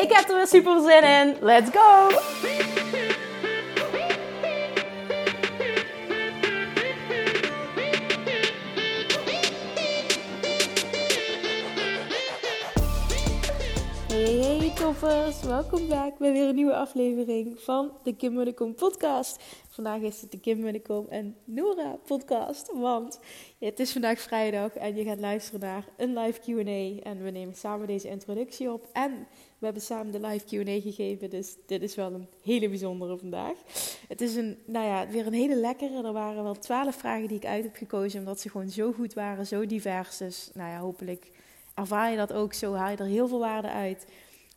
Ik heb er weer super zin in. Let's go! Hey, toppers, welkom bij weer een nieuwe aflevering van de Kim Munnekom podcast. Vandaag is het de Kim Munnekom en Nora podcast, want het is vandaag vrijdag en je gaat luisteren naar een live Q&A en we nemen samen deze introductie op en we hebben samen de live Q&A gegeven, dus dit is wel een hele bijzondere vandaag. Het is een, nou ja, weer een hele lekkere. Er waren wel twaalf vragen die ik uit heb gekozen, omdat ze gewoon zo goed waren, zo divers. Dus nou ja, hopelijk ervaar je dat ook zo, haal je er heel veel waarde uit.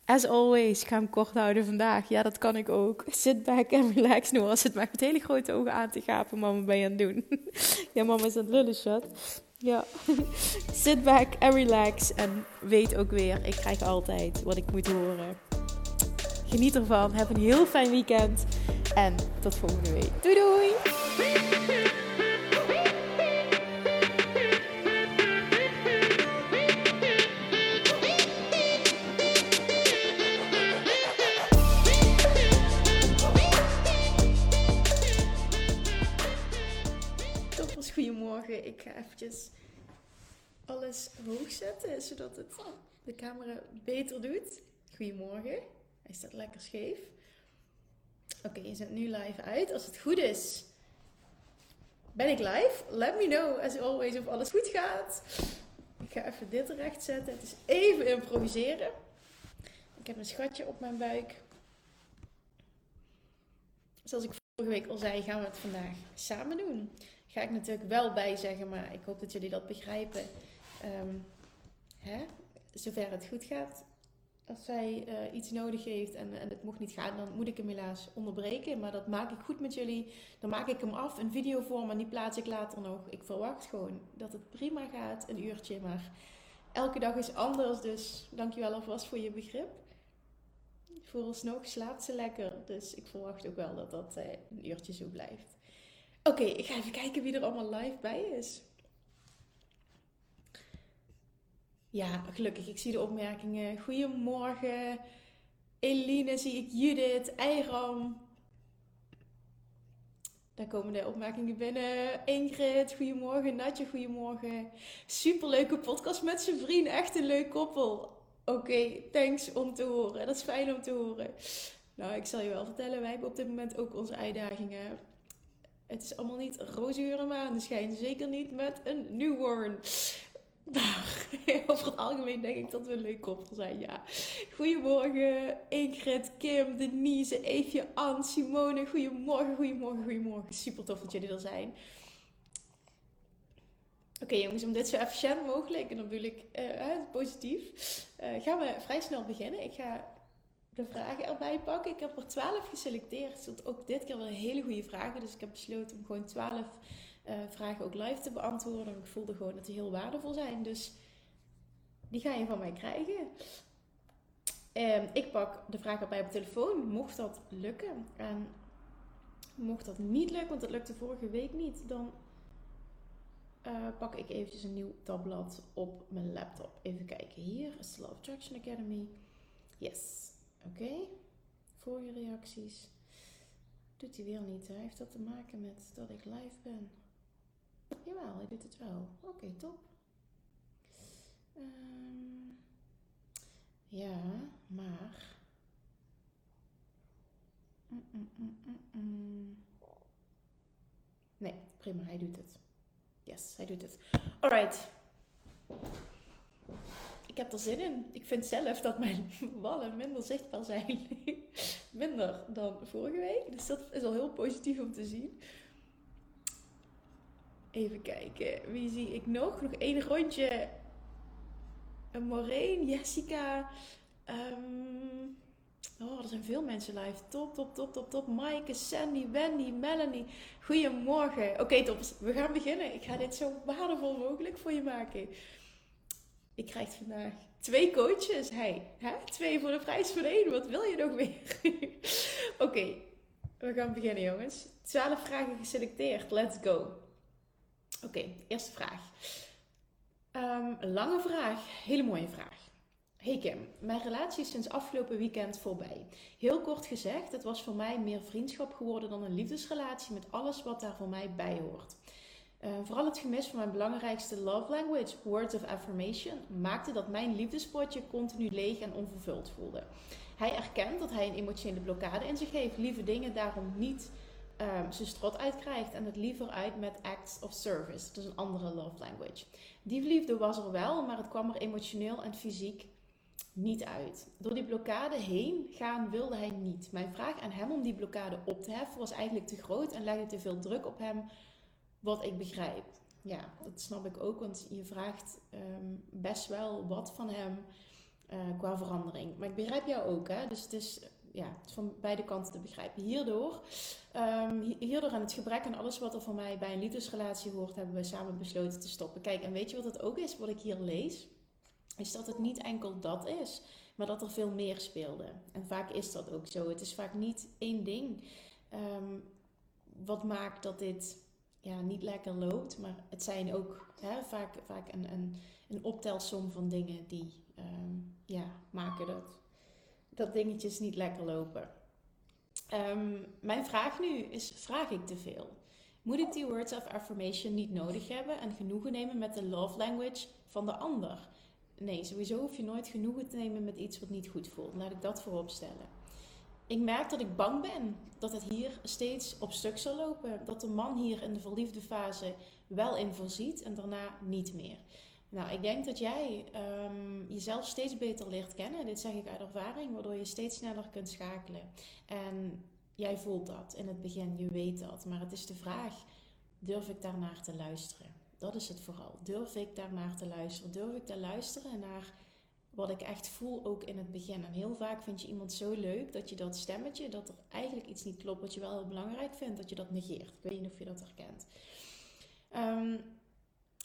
As always, ga hem kort houden vandaag. Ja, dat kan ik ook. Sit back en relax. Nu als het maar met hele grote ogen aan te gapen. Mama, ben je aan het doen? ja, mama is aan het lullen, shot. Ja. Sit back en relax. En weet ook weer, ik krijg altijd wat ik moet horen. Geniet ervan. Heb een heel fijn weekend. En tot volgende week. Doei doei! Goedemorgen. Ik ga eventjes alles hoog zetten, zodat het de camera beter doet. Goedemorgen. Hij staat lekker scheef. Oké, je zet nu live uit. Als het goed is, ben ik live. Let me know, as always, of alles goed gaat. Ik ga even dit recht zetten. Het is even improviseren. Ik heb een schatje op mijn buik. Zoals ik vorige week al zei, gaan we het vandaag samen doen. Ga ik natuurlijk wel bij zeggen, maar ik hoop dat jullie dat begrijpen. Ehm, hè? Zover het goed gaat, als zij eh, iets nodig heeft en, en het mocht niet gaan, dan moet ik hem helaas onderbreken. Maar dat maak ik goed met jullie. Dan maak ik hem af in videovorm en die plaats ik later nog. Ik verwacht gewoon dat het prima gaat, een uurtje. Maar elke dag is anders, dus dankjewel alvast voor je begrip. Vooralsnog slaapt ze lekker, dus ik verwacht ook wel dat dat eh, een uurtje zo blijft. Oké, ik ga even kijken wie er allemaal live bij is. Ja, gelukkig. Ik zie de opmerkingen. Goedemorgen. Eline, zie ik Judith, Eiram. Daar komen de opmerkingen binnen. Ingrid, goedemorgen. Natje, goedemorgen. Superleuke podcast met zijn vriend. Echt een leuk koppel. Oké, thanks om te horen. Dat is fijn om te horen. Nou, ik zal je wel vertellen, wij hebben op dit moment ook onze uitdagingen. Het is allemaal niet roze uren maandenschijn. Zeker niet met een newborn. Maar over het algemeen denk ik dat we een leuk koppel zijn, ja. Goedemorgen Ingrid, Kim, Denise, Eefje, Anne, Simone. Goedemorgen, goedemorgen, goedemorgen. Super tof dat jullie er zijn. Oké jongens, om dit zo efficiënt mogelijk, en dan bedoel ik uh, positief, uh, gaan we vrij snel beginnen. Ik ga de vragen erbij pakken. Ik heb er 12 geselecteerd. Het ook dit keer wel hele goede vragen. Dus ik heb besloten om gewoon 12 uh, vragen ook live te beantwoorden. Ik voelde gewoon dat die heel waardevol zijn. Dus die ga je van mij krijgen. Um, ik pak de vraag erbij op telefoon. Mocht dat lukken. En mocht dat niet lukken, want dat lukte vorige week niet, dan uh, pak ik eventjes een nieuw tabblad op mijn laptop. Even kijken. Hier Love Attraction Academy. Yes. Oké. Okay. Vorige reacties. Doet hij weer niet. Hij heeft dat te maken met dat ik live ben. Jawel, hij doet het wel. Oké, top. Um, ja, maar. Mm, mm, mm, nee, prima, hij doet het. Yes, hij doet het. Alright. Ik heb er zin in. Ik vind zelf dat mijn wallen minder zichtbaar zijn. minder dan vorige week. Dus dat is al heel positief om te zien. Even kijken. Wie zie ik nog? Nog één rondje. Een Maureen, Jessica. Um, Oh, er zijn veel mensen live. Top, top, top, top, top. Maaike, Sandy, Wendy, Melanie. Goedemorgen. Oké, okay, top. We gaan beginnen. Ik ga dit zo waardevol mogelijk voor je maken. Ik krijg vandaag twee coaches. Hey, hè? twee voor de prijs van één. Wat wil je nog meer? Oké, we gaan beginnen, jongens. 12 vragen geselecteerd. Let's go. Oké, eerste vraag. Um, lange vraag, hele mooie vraag. Hey Kim, mijn relatie is sinds afgelopen weekend voorbij. Heel kort gezegd, het was voor mij meer vriendschap geworden dan een liefdesrelatie met alles wat daar voor mij bij hoort. Uh, vooral het gemis van mijn belangrijkste love language, words of affirmation, maakte dat mijn liefdespotje continu leeg en onvervuld voelde. Hij erkent dat hij een emotionele blokkade in zich heeft, lieve dingen daarom niet um, zijn strot uitkrijgt en het liever uit met acts of service. Is een andere love language. Die liefde was er wel, maar het kwam er emotioneel en fysiek niet uit. Door die blokkade heen gaan wilde hij niet. Mijn vraag aan hem om die blokkade op te heffen was eigenlijk te groot en legde te veel druk op hem, wat ik begrijp. Ja, dat snap ik ook, want je vraagt um, best wel wat van hem uh, qua verandering. Maar ik begrijp jou ook, hè? dus het is ja, van beide kanten te begrijpen. Hierdoor, um, hierdoor aan het gebrek aan alles wat er voor mij bij een liefdesrelatie hoort, hebben we samen besloten te stoppen. Kijk, en weet je wat het ook is, wat ik hier lees? Is dat het niet enkel dat is, maar dat er veel meer speelde. En vaak is dat ook zo. Het is vaak niet één ding um, wat maakt dat dit ja, niet lekker loopt, maar het zijn ook hè, vaak, vaak een, een, een optelsom van dingen die um, ja, maken dat dat dingetjes niet lekker lopen. Um, mijn vraag nu is: vraag ik te veel? Moet ik die words of affirmation niet nodig hebben en genoegen nemen met de love language van de ander? Nee, sowieso hoef je nooit genoegen te nemen met iets wat niet goed voelt. Laat ik dat voorop stellen. Ik merk dat ik bang ben dat het hier steeds op stuk zal lopen. Dat de man hier in de verliefde fase wel in voorziet en daarna niet meer. Nou, ik denk dat jij um, jezelf steeds beter leert kennen. Dit zeg ik uit ervaring, waardoor je steeds sneller kunt schakelen. En jij voelt dat in het begin, je weet dat. Maar het is de vraag: durf ik daarnaar te luisteren? Dat is het vooral. Durf ik daarnaar te luisteren? Durf ik te luisteren naar wat ik echt voel ook in het begin? En heel vaak vind je iemand zo leuk dat je dat stemmetje, dat er eigenlijk iets niet klopt, wat je wel heel belangrijk vindt, dat je dat negeert. Ik weet niet of je dat herkent. Um,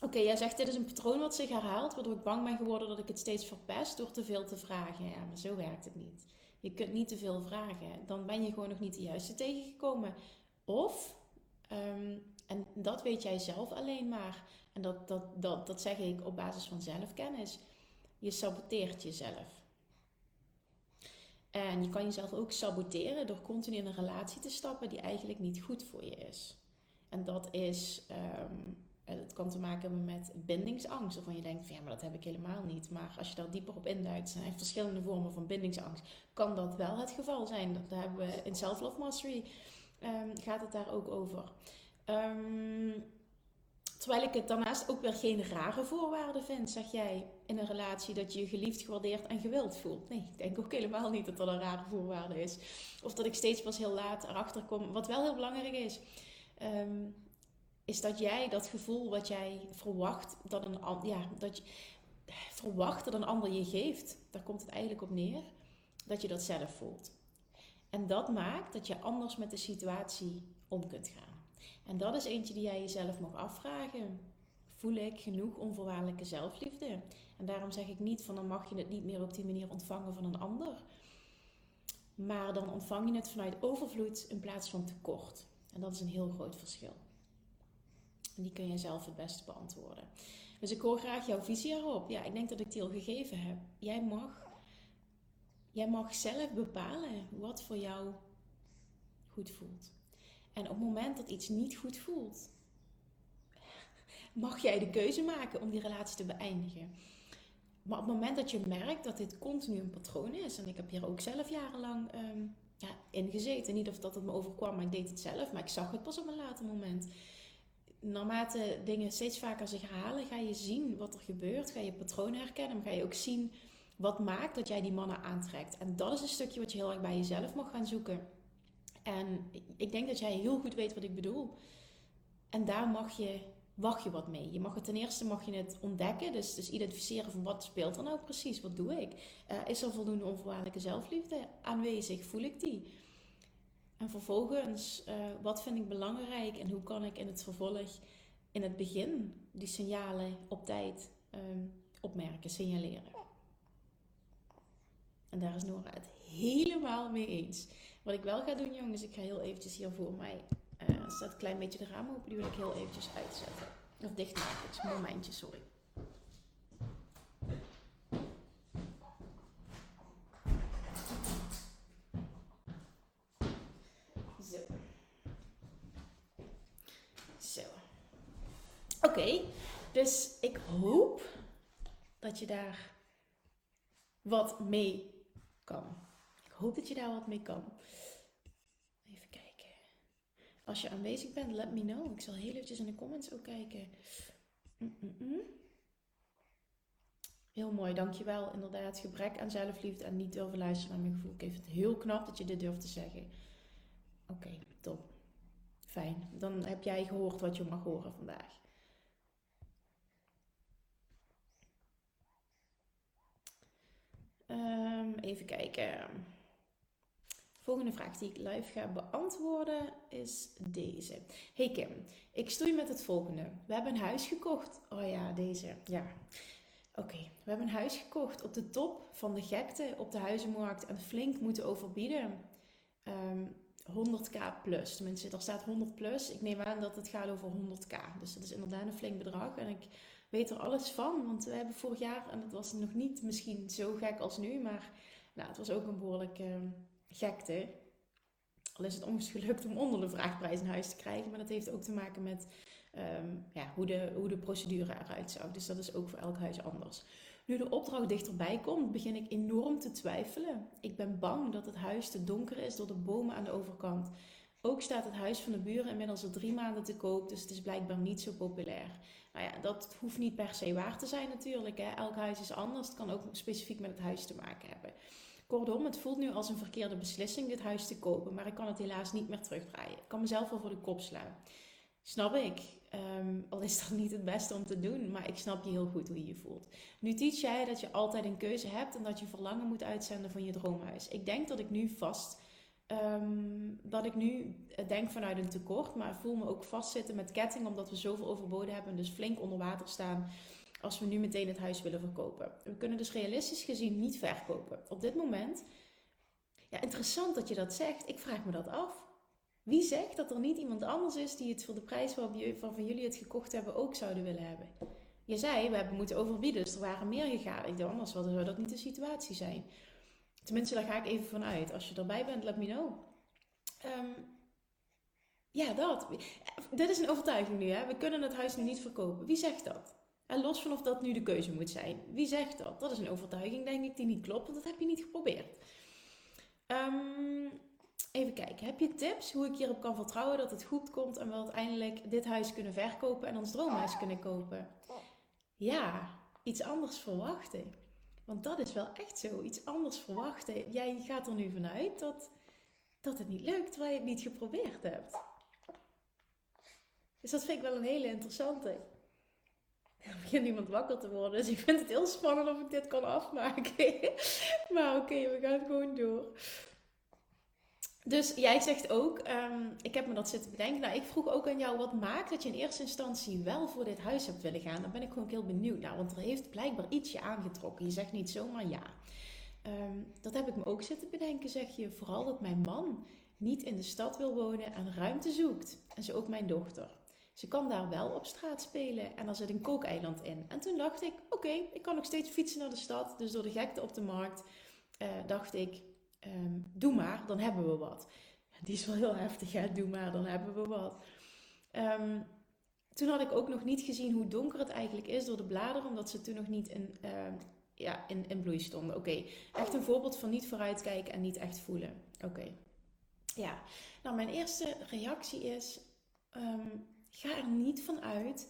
Oké, jij zegt dit is een patroon wat zich herhaalt, waardoor ik bang ben geworden dat ik het steeds verpest door te veel te vragen. Ja, maar zo werkt het niet. Je kunt niet te veel vragen. Dan ben je gewoon nog niet de juiste tegengekomen. Of, ehm, en dat weet jij zelf alleen maar, en dat, dat, dat, dat zeg ik op basis van zelfkennis, je saboteert jezelf. En je kan jezelf ook saboteren door continu in een relatie te stappen die eigenlijk niet goed voor je is. En dat is. Um, het kan te maken hebben met bindingsangst. Of van je denkt van ja, maar dat heb ik helemaal niet. Maar als je daar dieper op induikt, zijn er verschillende vormen van bindingsangst. Kan dat wel het geval zijn? Dat hebben we in Self Love Mastery. Um, gaat het daar ook over. Um, terwijl ik het daarnaast ook weer geen rare voorwaarden vind, zeg jij in een relatie dat je je geliefd, gewaardeerd en gewild voelt. Nee, ik denk ook helemaal niet dat dat een rare voorwaarde is. Of dat ik steeds pas heel laat erachter kom. Wat wel heel belangrijk is. Um, is dat jij dat gevoel wat jij verwacht dat een, ja, dat je, verwacht dat een ander je geeft, daar komt het eigenlijk op neer, dat je dat zelf voelt. En dat maakt dat je anders met de situatie om kunt gaan. En dat is eentje die jij jezelf mag afvragen. Voel ik genoeg onvoorwaardelijke zelfliefde? En daarom zeg ik niet van dan mag je het niet meer op die manier ontvangen van een ander. Maar dan ontvang je het vanuit overvloed in plaats van tekort. En dat is een heel groot verschil. En die kun je zelf het beste beantwoorden. Dus ik hoor graag jouw visie erop. Ja, ik denk dat ik die al gegeven heb. Jij mag, jij mag zelf bepalen wat voor jou goed voelt. En op het moment dat iets niet goed voelt, mag jij de keuze maken om die relatie te beëindigen. Maar op het moment dat je merkt dat dit continu een patroon is, en ik heb hier ook zelf jarenlang um, ja, in gezeten, niet of dat het me overkwam, maar ik deed het zelf, maar ik zag het pas op een later moment naarmate dingen steeds vaker zich herhalen, ga je zien wat er gebeurt. Ga je patronen herkennen. Maar ga je ook zien wat maakt dat jij die mannen aantrekt. En dat is een stukje wat je heel erg bij jezelf mag gaan zoeken. En ik denk dat jij heel goed weet wat ik bedoel. En daar mag je wacht je wat mee. Je mag het ten eerste mag je het ontdekken, dus, dus identificeren van wat speelt er nou precies, wat doe ik? Uh, is er voldoende onvoorwaardelijke zelfliefde aanwezig? Voel ik die? En vervolgens, uh, wat vind ik belangrijk en hoe kan ik in het vervolg, in het begin, die signalen op tijd um, opmerken, signaleren? En daar is Nora het helemaal mee eens. Wat ik wel ga doen, jongens, ik ga heel eventjes hier voor mij uh, staat een klein beetje de raam open. Die wil ik heel eventjes uitzetten. Of dichtmaken. Het is een momentje, sorry. Zo. Zo. Oké, dus ik hoop dat je daar wat mee kan. Hoop dat je daar wat mee kan. Als je aanwezig bent, let me know. Ik zal heel eventjes in de comments ook kijken. Mm, mm, mm. Heel mooi, dankjewel. Inderdaad, gebrek aan zelfliefde en niet durven luisteren naar mijn gevoel. Ik vind het heel knap dat je dit durft te zeggen. Oké, top. Fijn. Dan heb jij gehoord wat je mag horen vandaag. Um, even kijken volgende vraag die ik live ga beantwoorden is deze. Hey Kim, ik stoei met het volgende. We hebben een huis gekocht. Oh ja, deze. Ja. Oké, we hebben een huis gekocht op de top van de gekte op de huizenmarkt en flink moeten overbieden. 100k ehm, plus. Tenminste, er staat 100 plus. Ik neem aan dat het gaat over 100k. Dus dat is inderdaad een flink bedrag. En ik weet er alles van. Want we hebben vorig jaar, en het was nog niet misschien zo gek als nu, maar nou, het was ook een behoorlijk ehm, gekte. Al is het ons gelukt om onder de vraagprijs een huis te krijgen. Maar dat heeft ook te maken met ehm, ja, hoe, de, hoe de procedure eruit zou. Dus dat is ook voor elk huis anders. Nu de opdracht dichterbij komt, begin ik enorm te twijfelen. Ik ben bang dat het huis te donker is door de bomen aan de overkant. Ook staat het huis van de buren inmiddels al drie maanden te koop, dus het is blijkbaar niet zo populair. Nou ja, dat hoeft niet per se waar te zijn natuurlijk. Hè. Elk huis is anders. Het kan ook specifiek met het huis te maken hebben. Kortom, het voelt nu als een verkeerde beslissing dit huis te kopen, maar ik kan het helaas niet meer terugdraaien. Ik kan mezelf wel voor de kop slaan. Snap ik. Um, al is dat niet het beste om te doen, maar ik snap je heel goed hoe je je voelt. Nu teach jij dat je altijd een keuze hebt en dat je verlangen moet uitzenden van je droomhuis. Ik denk dat ik nu vast, um, dat ik nu denk vanuit een tekort, maar voel me ook vastzitten met ketting omdat we zoveel overboden hebben en dus flink onder water staan als we nu meteen het huis willen verkopen. We kunnen dus realistisch gezien niet verkopen. Op dit moment, ja, interessant dat je dat zegt. Ik vraag me dat af. Wie zegt dat er niet iemand anders is die het voor de prijs waarvan jullie het gekocht hebben ook zouden willen hebben? Je zei, we hebben moeten overbieden, dus er waren meer gegaan. Ik dacht, anders zou dat niet de situatie zijn. Tenminste, daar ga ik even vanuit. Als je erbij bent, let me know. Um, ja, dat. Dit is een overtuiging nu, hè. We kunnen het huis nu niet verkopen. Wie zegt dat? En los van of dat nu de keuze moet zijn. Wie zegt dat? Dat is een overtuiging, denk ik, die niet klopt, want dat heb je niet geprobeerd. Um, even kijken. Heb je tips hoe ik hierop kan vertrouwen dat het goed komt en we uiteindelijk dit huis kunnen verkopen en ons droomhuis kunnen kopen? Ja, iets anders verwachten. Want dat is wel echt zo. Iets anders verwachten. Jij gaat er nu vanuit dat, dat het niet lukt, terwijl je het niet geprobeerd hebt. Dus dat vind ik wel een hele interessante. Er begint iemand wakker te worden. Dus ik vind het heel spannend of ik dit kan afmaken. maar oké, we gaan gewoon door. Dus jij zegt ook, um, ik heb me dat zitten bedenken. Nou, ik vroeg ook aan jou, wat maakt dat je in eerste instantie wel voor dit huis hebt willen gaan? Dan ben ik gewoon heel benieuwd naar, want er heeft blijkbaar ietsje aangetrokken. Je zegt niet zomaar ja. Um, dat heb ik me ook zitten bedenken, zeg je. Vooral dat mijn man niet in de stad wil wonen en ruimte zoekt. En zo ook mijn dochter. Ze kan daar wel op straat spelen en er zit een kookeiland in. En toen dacht ik, oké, ik kan nog steeds fietsen naar de stad. Dus door de gekte op de markt uh, dacht ik, um, doe maar, dan hebben we wat. Die is wel heel heftig, hè? doe maar, dan hebben we wat. Um, toen had ik ook nog niet gezien hoe donker het eigenlijk is door de bladeren, omdat ze toen nog niet in, uh, ja, in, in bloei stonden. Oké, echt een voorbeeld van niet vooruitkijken en niet echt voelen. Oké. Ja, nou mijn eerste reactie is, ga er niet van uit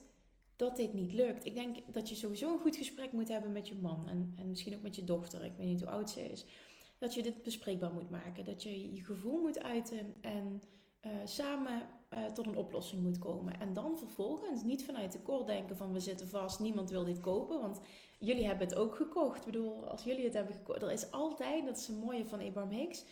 dat dit niet lukt. Ik denk dat je sowieso een goed gesprek moet hebben met je man en, en misschien ook met je dochter. Ik weet niet hoe oud ze is. Dat je dit bespreekbaar moet maken. Dat je je gevoel moet uiten en uh, samen uh, tot een oplossing moet komen. En dan vervolgens niet vanuit tekort denken van we zitten vast, niemand wil dit kopen. Want jullie hebben het ook gekocht. Ik bedoel, als jullie het hebben gekocht, er is altijd, dat is een mooie van Abraham Hicks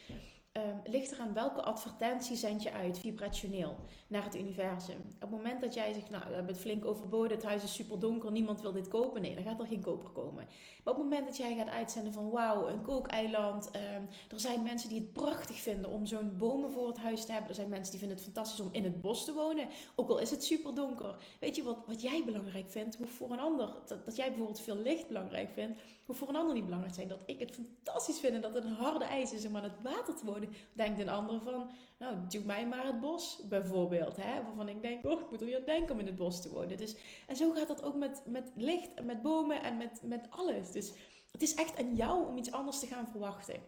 um, ligt eraan welke advertentie zend je uit, vibrationeel, naar het universum. Op het moment dat jij zegt, nou, we hebben het flink overboden, het huis is super donker, niemand wil dit kopen, nee, dan gaat er geen koper komen. Maar op het moment dat jij gaat uitzenden van, wauw, een kookeiland, um, er zijn mensen die het prachtig vinden om zo'n bomen voor het huis te hebben, er zijn mensen die vinden het fantastisch om in het bos te wonen, ook al is het super donker. Weet je wat, wat jij belangrijk vindt, hoe voor een ander, dat, dat jij bijvoorbeeld veel licht belangrijk vindt, voor een ander niet belangrijk zijn, dat ik het fantastisch vind dat het een harde ijs is om aan het water te wonen denkt een ander van, nou, doe mij maar het bos, bijvoorbeeld. Hè? Waarvan ik denk, oh, ik moet er aan denken om in het bos te wonen. Dus, en zo gaat dat ook met, met licht en met bomen en met, met alles. Dus het is echt aan jou om iets anders te gaan verwachten.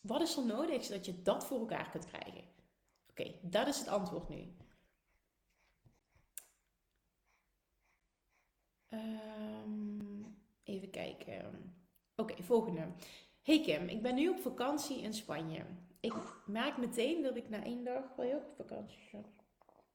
Wat is er nodig zodat je dat voor elkaar kunt krijgen? Oké, dat is het antwoord nu. Um, even kijken. Oké, volgende. Hey Kim, ik ben nu op vakantie in Spanje. Ik merk meteen dat ik na één dag. Wil je op vakantie?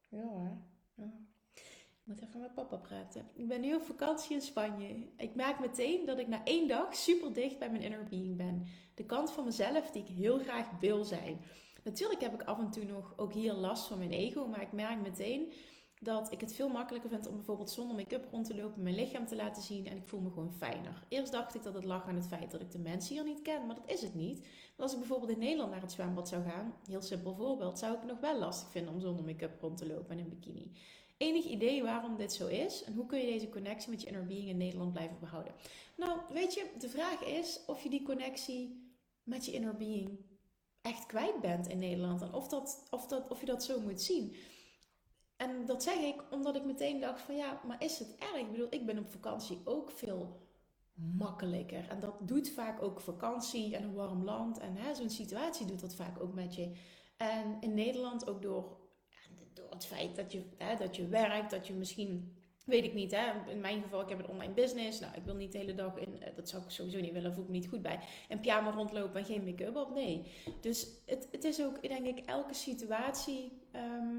Ja hoor. Ja. Ik moet even met papa praten. Ik ben nu op vakantie in Spanje. Ik merk meteen dat ik na één dag super dicht bij mijn inner being ben. De kant van mezelf die ik heel graag wil zijn. Natuurlijk heb ik af en toe nog ook hier last van mijn ego, maar ik merk meteen dat ik het veel makkelijker vind om bijvoorbeeld zonder make-up rond te lopen, mijn lichaam te laten zien en ik voel me gewoon fijner. Eerst dacht ik dat het lag aan het feit dat ik de mensen hier niet ken, maar dat is het niet. Want als ik bijvoorbeeld in Nederland naar het zwembad zou gaan, heel simpel voorbeeld, zou ik het nog wel lastig vinden om zonder make-up rond te lopen en in bikini. Enig idee waarom dit zo is en hoe kun je deze connectie met je inner being in Nederland blijven behouden? Nou, weet je, de vraag is of je die connectie met je inner being echt kwijt bent in Nederland en of, dat, of, dat, of je dat zo moet zien. En dat zeg ik omdat ik meteen dacht van ja, maar is het erg? Ik bedoel, ik ben op vakantie ook veel makkelijker. En dat doet vaak ook vakantie en een warm land. En zo'n situatie doet dat vaak ook met je. En in Nederland ook door, door het feit dat je, hè, dat je werkt, dat je misschien Weet ik niet, hè. In mijn geval, ik heb een online business. Nou, ik wil niet de hele dag in... Eh, dat zou ik sowieso niet willen, voel ik me niet goed bij. En pyjama rondlopen en geen make-up op, nee. Dus het, het is ook, denk ik, elke situatie... Ehm,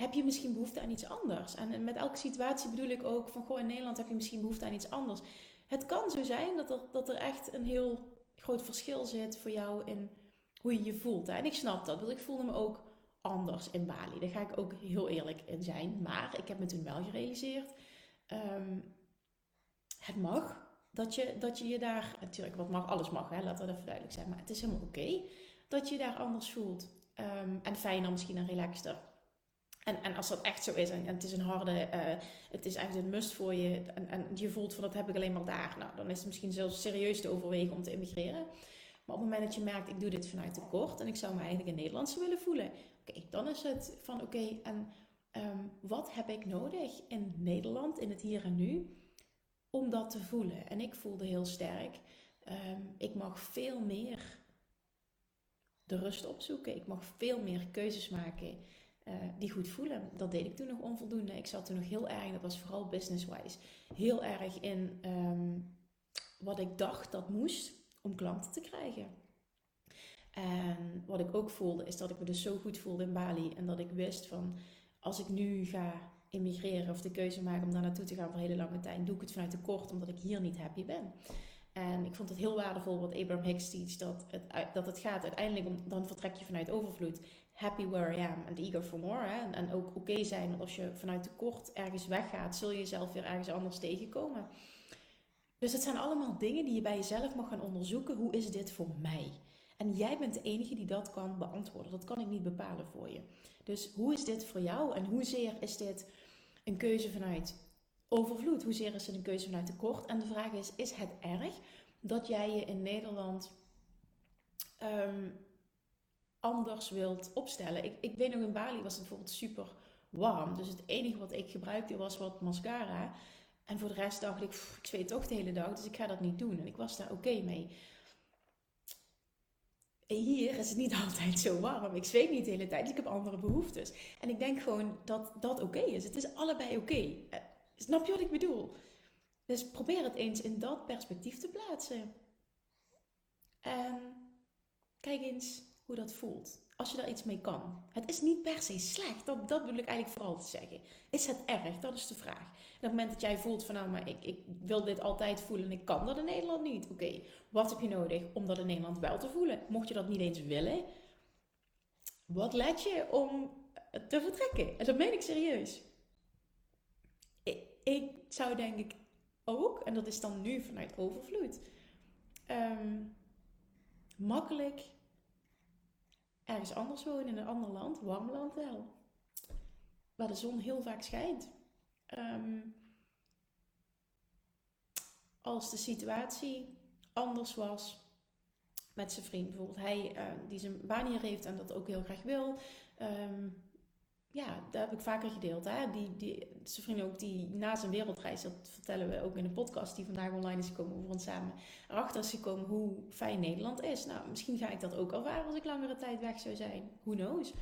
heb je misschien behoefte aan iets anders. En met elke situatie bedoel ik ook van, goh, in Nederland heb je misschien behoefte aan iets anders. Het kan zo zijn dat er, dat er echt een heel groot verschil zit voor jou in hoe je je voelt. En ik snap dat, want ik voelde me ook anders in Bali. Daar ga ik ook heel eerlijk in zijn. Maar ik heb me toen wel gerealiseerd, ehm, het mag dat je, dat je je daar, natuurlijk wat mag, alles mag, hè, laat dat even duidelijk zijn. Maar het is helemaal oké dat je je daar anders voelt. Um, en fijner misschien en relaxter. En, en als dat echt zo is en, het is een harde, uh, het is echt een must voor je en, en je voelt van dat heb ik alleen maar daar, nou dan is het misschien zelfs serieus te overwegen om te immigreren. Maar op het moment dat je merkt, ik doe dit vanuit tekort en ik zou me eigenlijk in Nederlands willen voelen, oké, dan is het van oké, en um, wat heb ik nodig in Nederland, in het hier en nu, om dat te voelen? En ik voelde heel sterk, um, ik mag veel meer de rust opzoeken, ik mag veel meer keuzes maken uh, die goed voelen. Dat deed ik toen nog onvoldoende. Ik zat toen nog heel erg, dat was vooral business-wise, heel erg in um, wat ik dacht dat moest om klanten te krijgen. En wat ik ook voelde, is dat ik me dus zo goed voelde in Bali. En dat ik wist van, als ik nu ga immigreren of de keuze maken om daar naartoe te gaan voor hele lange tijd, doe ik het vanuit tekort, omdat ik hier niet happy ben. En ik vond het heel waardevol wat Abraham Hicks teach, dat het, dat het gaat uiteindelijk om, dan vertrek je vanuit overvloed. Happy where I am and eager for more. En, ook oké zijn, als je vanuit tekort ergens weggaat, zul je jezelf weer ergens anders tegenkomen. Dus het zijn allemaal dingen die je bij jezelf mag gaan onderzoeken. Hoe is dit voor mij? En jij bent de enige die dat kan beantwoorden. Dat kan ik niet bepalen voor je. Dus hoe is dit voor jou en hoezeer is dit een keuze vanuit overvloed? Hoezeer is het een keuze vanuit tekort? En de vraag is: is het erg dat jij je in Nederland um, anders wilt opstellen? Ik, ik weet nog in Bali was het bijvoorbeeld super warm. Dus het enige wat ik gebruikte was wat mascara. En voor de rest dacht ik, ik zweet toch de hele dag, dus ik ga dat niet doen. En ik was daar oké mee. Hier is het niet altijd zo warm. Ik zweet niet de hele tijd, dus ik heb andere behoeftes. En ik denk gewoon dat dat oké is. Het is allebei oké. Eh, snap je wat ik bedoel? Dus probeer het eens in dat perspectief te plaatsen. En kijk eens hoe dat voelt. Als je daar iets mee kan. Het is niet per se slecht, dat, dat bedoel ik eigenlijk vooral te zeggen. Is het erg? Dat is de vraag. op het moment dat jij voelt van nou, maar ik, ik wil dit altijd voelen en ik kan dat in Nederland niet. Oké, wat heb je nodig om dat in Nederland wel te voelen? Mocht je dat niet eens willen, wat let je om te vertrekken? En dat meen ik serieus. Ik, ik zou denk ik ook, en dat is dan nu vanuit overvloed, ehm, makkelijk ergens anders wonen, in een ander land, warm land wel. Waar de zon heel vaak schijnt. Ehm, als de situatie anders was met zijn vriend, bijvoorbeeld hij uh, die zijn baan hier heeft en dat ook heel graag wil. Ehm, ja, dat heb ik vaker gedeeld. Hè? Die, die, zijn vriend ook die na zijn wereldreis, dat vertellen we ook in de podcast die vandaag online is gekomen over ons samen, erachter is gekomen hoe fijn Nederland is. Nou, misschien ga ik dat ook ervaren als ik langere tijd weg zou zijn. Who knows?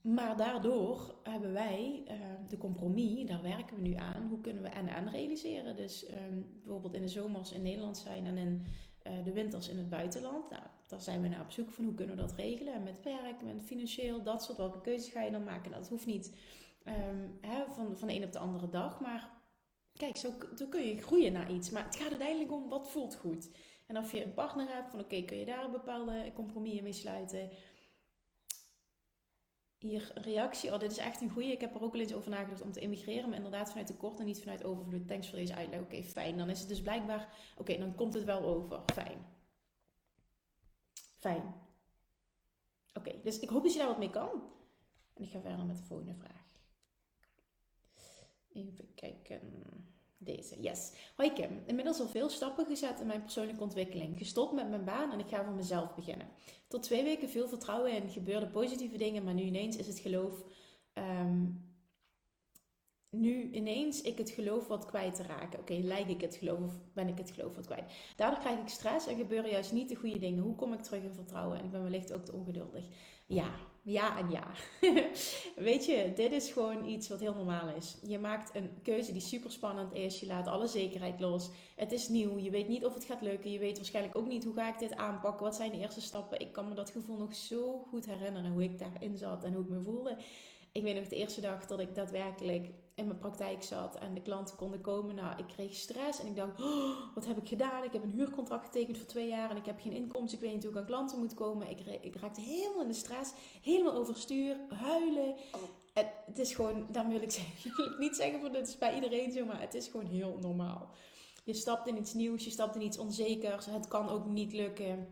Maar daardoor hebben wij uh, de compromis, daar werken we nu aan. Hoe kunnen we en-en realiseren? Dus um, bijvoorbeeld in de zomers in Nederland zijn en in uh, de winters in het buitenland. Nou, daar zijn we naar op zoek van hoe kunnen we dat regelen. En met werk, met financieel, dat soort. Welke keuzes ga je dan maken? Nou, dat hoeft niet um, hè, van, van de een op de andere dag. Maar kijk, zo, kun je groeien naar iets. Maar het gaat uiteindelijk om wat voelt goed. En of je een partner hebt van oké, kun je daar bepaalde compromis mee sluiten hier reactie. Oh, dit is echt een goede. Ik heb er ook al eens over nagedacht om te immigreren. Maar inderdaad vanuit tekort en niet vanuit overvloed. Thanks voor deze uitleg. Oké, fijn. Dan is het dus blijkbaar... Oké, dan komt het wel over. Fijn. Fijn. Oké, dus ik hoop dat je daar wat mee kan. En ik ga verder met de volgende vraag. Even kijken. Deze, yes. Hoi Kim, inmiddels al veel stappen gezet in mijn persoonlijke ontwikkeling. Gestopt met mijn baan en ik ga voor mezelf beginnen. Tot twee weken veel vertrouwen in, gebeurde positieve dingen, maar nu ineens is het geloof um, nu ineens ik het geloof wat kwijt te raken. Oké, okay, lijk ik het geloof of ben ik het geloof wat kwijt? Daardoor krijg ik stress en gebeuren juist niet de goede dingen. Hoe kom ik terug in vertrouwen? En ik ben wellicht ook te ongeduldig. Ja, ja en ja. Weet je, dit is gewoon iets wat heel normaal is. Je maakt een keuze die super spannend is. Je laat alle zekerheid los. Het is nieuw. Je weet niet of het gaat lukken. Je weet waarschijnlijk ook niet hoe ga ik dit aanpakken. Wat zijn de eerste stappen? Ik kan me dat gevoel nog zo goed herinneren hoe ik daarin zat en hoe ik me voelde. Ik weet nog de eerste dag dat ik daadwerkelijk in mijn praktijk zat en de klanten konden komen. Nou, ik kreeg stress en ik dacht, oh, wat heb ik gedaan? Ik heb een huurcontract getekend voor twee jaar en ik heb geen inkomsten. Ik weet niet hoe ik aan klanten moet komen. Ik, ik raakte helemaal in de stress, helemaal overstuur, huilen. Oh. Het, is gewoon, daar wil ik, zeggen, wil ik niet zeggen van dit is bij iedereen zo, maar het is gewoon heel normaal. Je stapt in iets nieuws, je stapt in iets onzekers. Het kan ook niet lukken.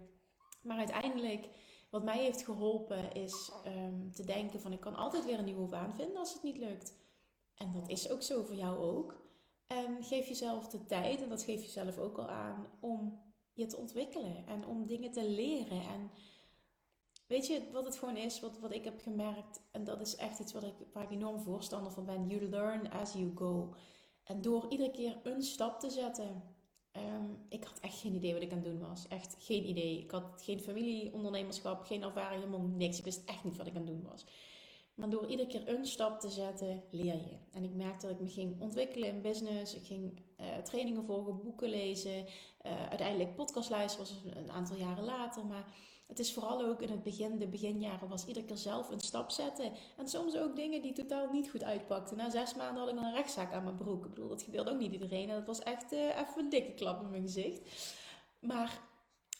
Maar uiteindelijk wat mij heeft geholpen is um, te denken van ik kan altijd weer een nieuwe baan vinden als het niet lukt. En dat is ook zo voor jou ook. En geef jezelf de tijd, en dat geef je zelf ook al aan, om je te ontwikkelen en om dingen te leren. En weet je wat het gewoon is, wat, wat ik heb gemerkt, en dat is echt iets wat ik, waar ik enorm voorstander van ben: you learn as you go. En door iedere keer een stap te zetten, Ehm, ik had echt geen idee wat ik aan het doen was. Echt geen idee. Ik had geen familieondernemerschap, geen ervaring, helemaal niks. Ik wist echt niet wat ik aan het doen was. Maar door iedere keer een stap te zetten, leer je. En ik merkte dat ik me ging ontwikkelen in business. Ik ging uh, trainingen volgen, boeken lezen. Uh, uiteindelijk podcast luisteren was een aantal jaren later. Maar het is vooral ook in het begin, de beginjaren, was iedere keer zelf een stap zetten. En soms ook dingen die totaal niet goed uitpakten. Na zes maanden had ik al een rechtszaak aan mijn broek. Ik bedoel, dat gebeurde ook niet iedereen. En dat was echt uh, even een dikke klap in mijn gezicht. Maar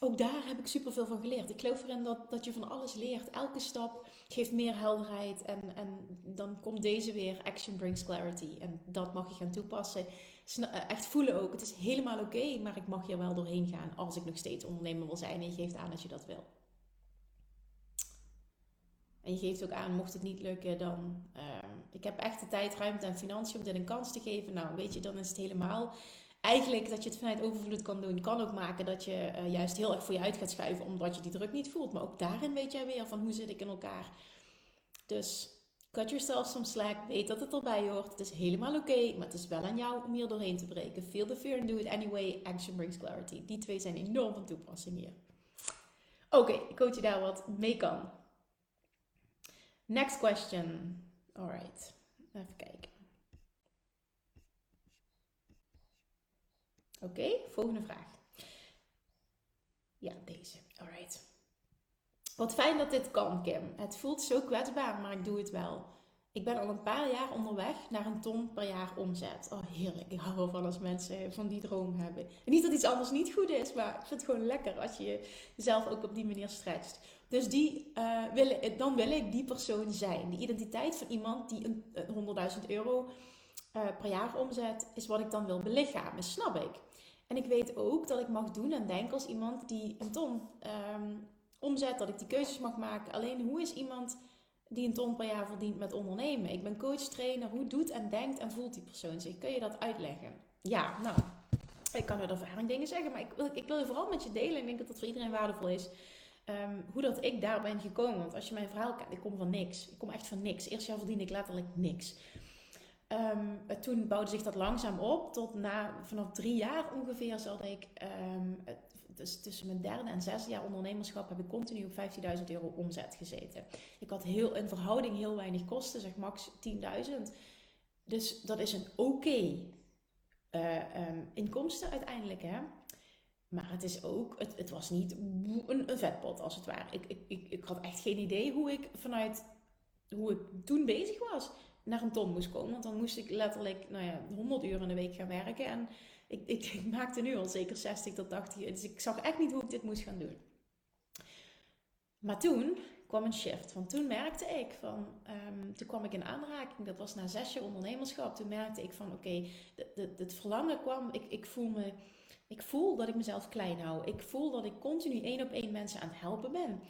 ook daar heb ik superveel van geleerd. Ik geloof erin dat, dat je van alles leert. Elke stap geeft meer helderheid. En, en dan komt deze weer. Action brings clarity. En dat mag je gaan toepassen. Eh, echt voelen ook. Het is helemaal oké. maar ik mag hier wel doorheen gaan. Als ik nog steeds ondernemer wil zijn. En je geeft aan dat je dat wil. En je geeft ook aan, mocht het niet lukken, dan... Uh, ik heb echt de tijd, ruimte en financiën om dit een kans te geven. Nou, weet je, dan is het helemaal... Eigenlijk dat je het vanuit overvloed kan doen, kan ook maken dat je uh, juist heel erg voor je uit gaat schuiven, omdat je die druk niet voelt. Maar ook daarin weet jij weer van hoe zit ik in elkaar. Dus cut yourself some slack. Weet dat het erbij hoort. Het is helemaal oké, maar het is wel aan jou om hier doorheen te breken. Feel the fear and do it anyway. Action brings clarity. Die twee zijn enorm van toepassing hier. Oké, ik hoop je daar wat mee kan. Next question. Alright, even kijken. Oké, volgende vraag. Ja, deze. Alright. Wat fijn dat dit kan, Kim. Het voelt zo kwetsbaar, maar ik doe het wel. Ik ben al een paar jaar onderweg naar een ton per jaar omzet. Oh, heerlijk. Ik hou ervan als mensen van die droom hebben. En niet dat iets anders niet goed is, maar ik vind het gewoon lekker als je jezelf ook op die manier stretcht. Dus die, uh, dan wil ik die persoon zijn. Die identiteit van iemand die een, 100.000 euro uh, per jaar omzet, is wat ik dan wil belichamen. Snap ik. En ik weet ook dat ik mag doen en denken als iemand die een ton um, omzet, dat ik die keuzes mag maken. Alleen hoe is iemand die een ton per jaar verdient met ondernemen? Ik ben coach, trainer. Hoe doet en denkt en voelt die persoon zich? Kun je dat uitleggen? Ja, nou, ik kan uit ervaring dingen zeggen, maar ik wil, ik wil je vooral met je delen. Ik denk dat dat voor iedereen waardevol is. Um, hoe dat ik daar ben gekomen. Want als je mijn verhaal kent, ik kom van niks. Ik kom echt van niks. Eerst jaar verdiende ik letterlijk niks. Um, toen bouwde zich dat langzaam op. Tot na, vanaf drie jaar ongeveer zat ik um, dus tussen mijn derde en zesde jaar ondernemerschap heb ik continu op 15.000 euro omzet gezeten. Ik had heel, in verhouding heel weinig kosten, zeg max 10.000. Dus dat is een oké uh, um, inkomsten uiteindelijk. Hè? Maar het is ook, het, het was niet een, een vetpot als het ware. Ik, ik, ik, ik had echt geen idee hoe ik vanuit hoe ik toen bezig was naar een ton moest komen. Want dan moest ik letterlijk nou ja, 100 uur in de week gaan werken. En ik, ik, maakte nu al zeker 60 tot 80 uur. Dus ik zag echt niet hoe ik dit moest gaan doen. Maar toen kwam een shift. Want toen merkte ik van, um, toen kwam ik in aanraking, dat was na zes jaar ondernemerschap. Toen merkte ik van, oké, het verlangen kwam, ik, ik voel me, ik voel dat ik mezelf klein hou. Ik voel dat ik continu één op één mensen aan het helpen ben.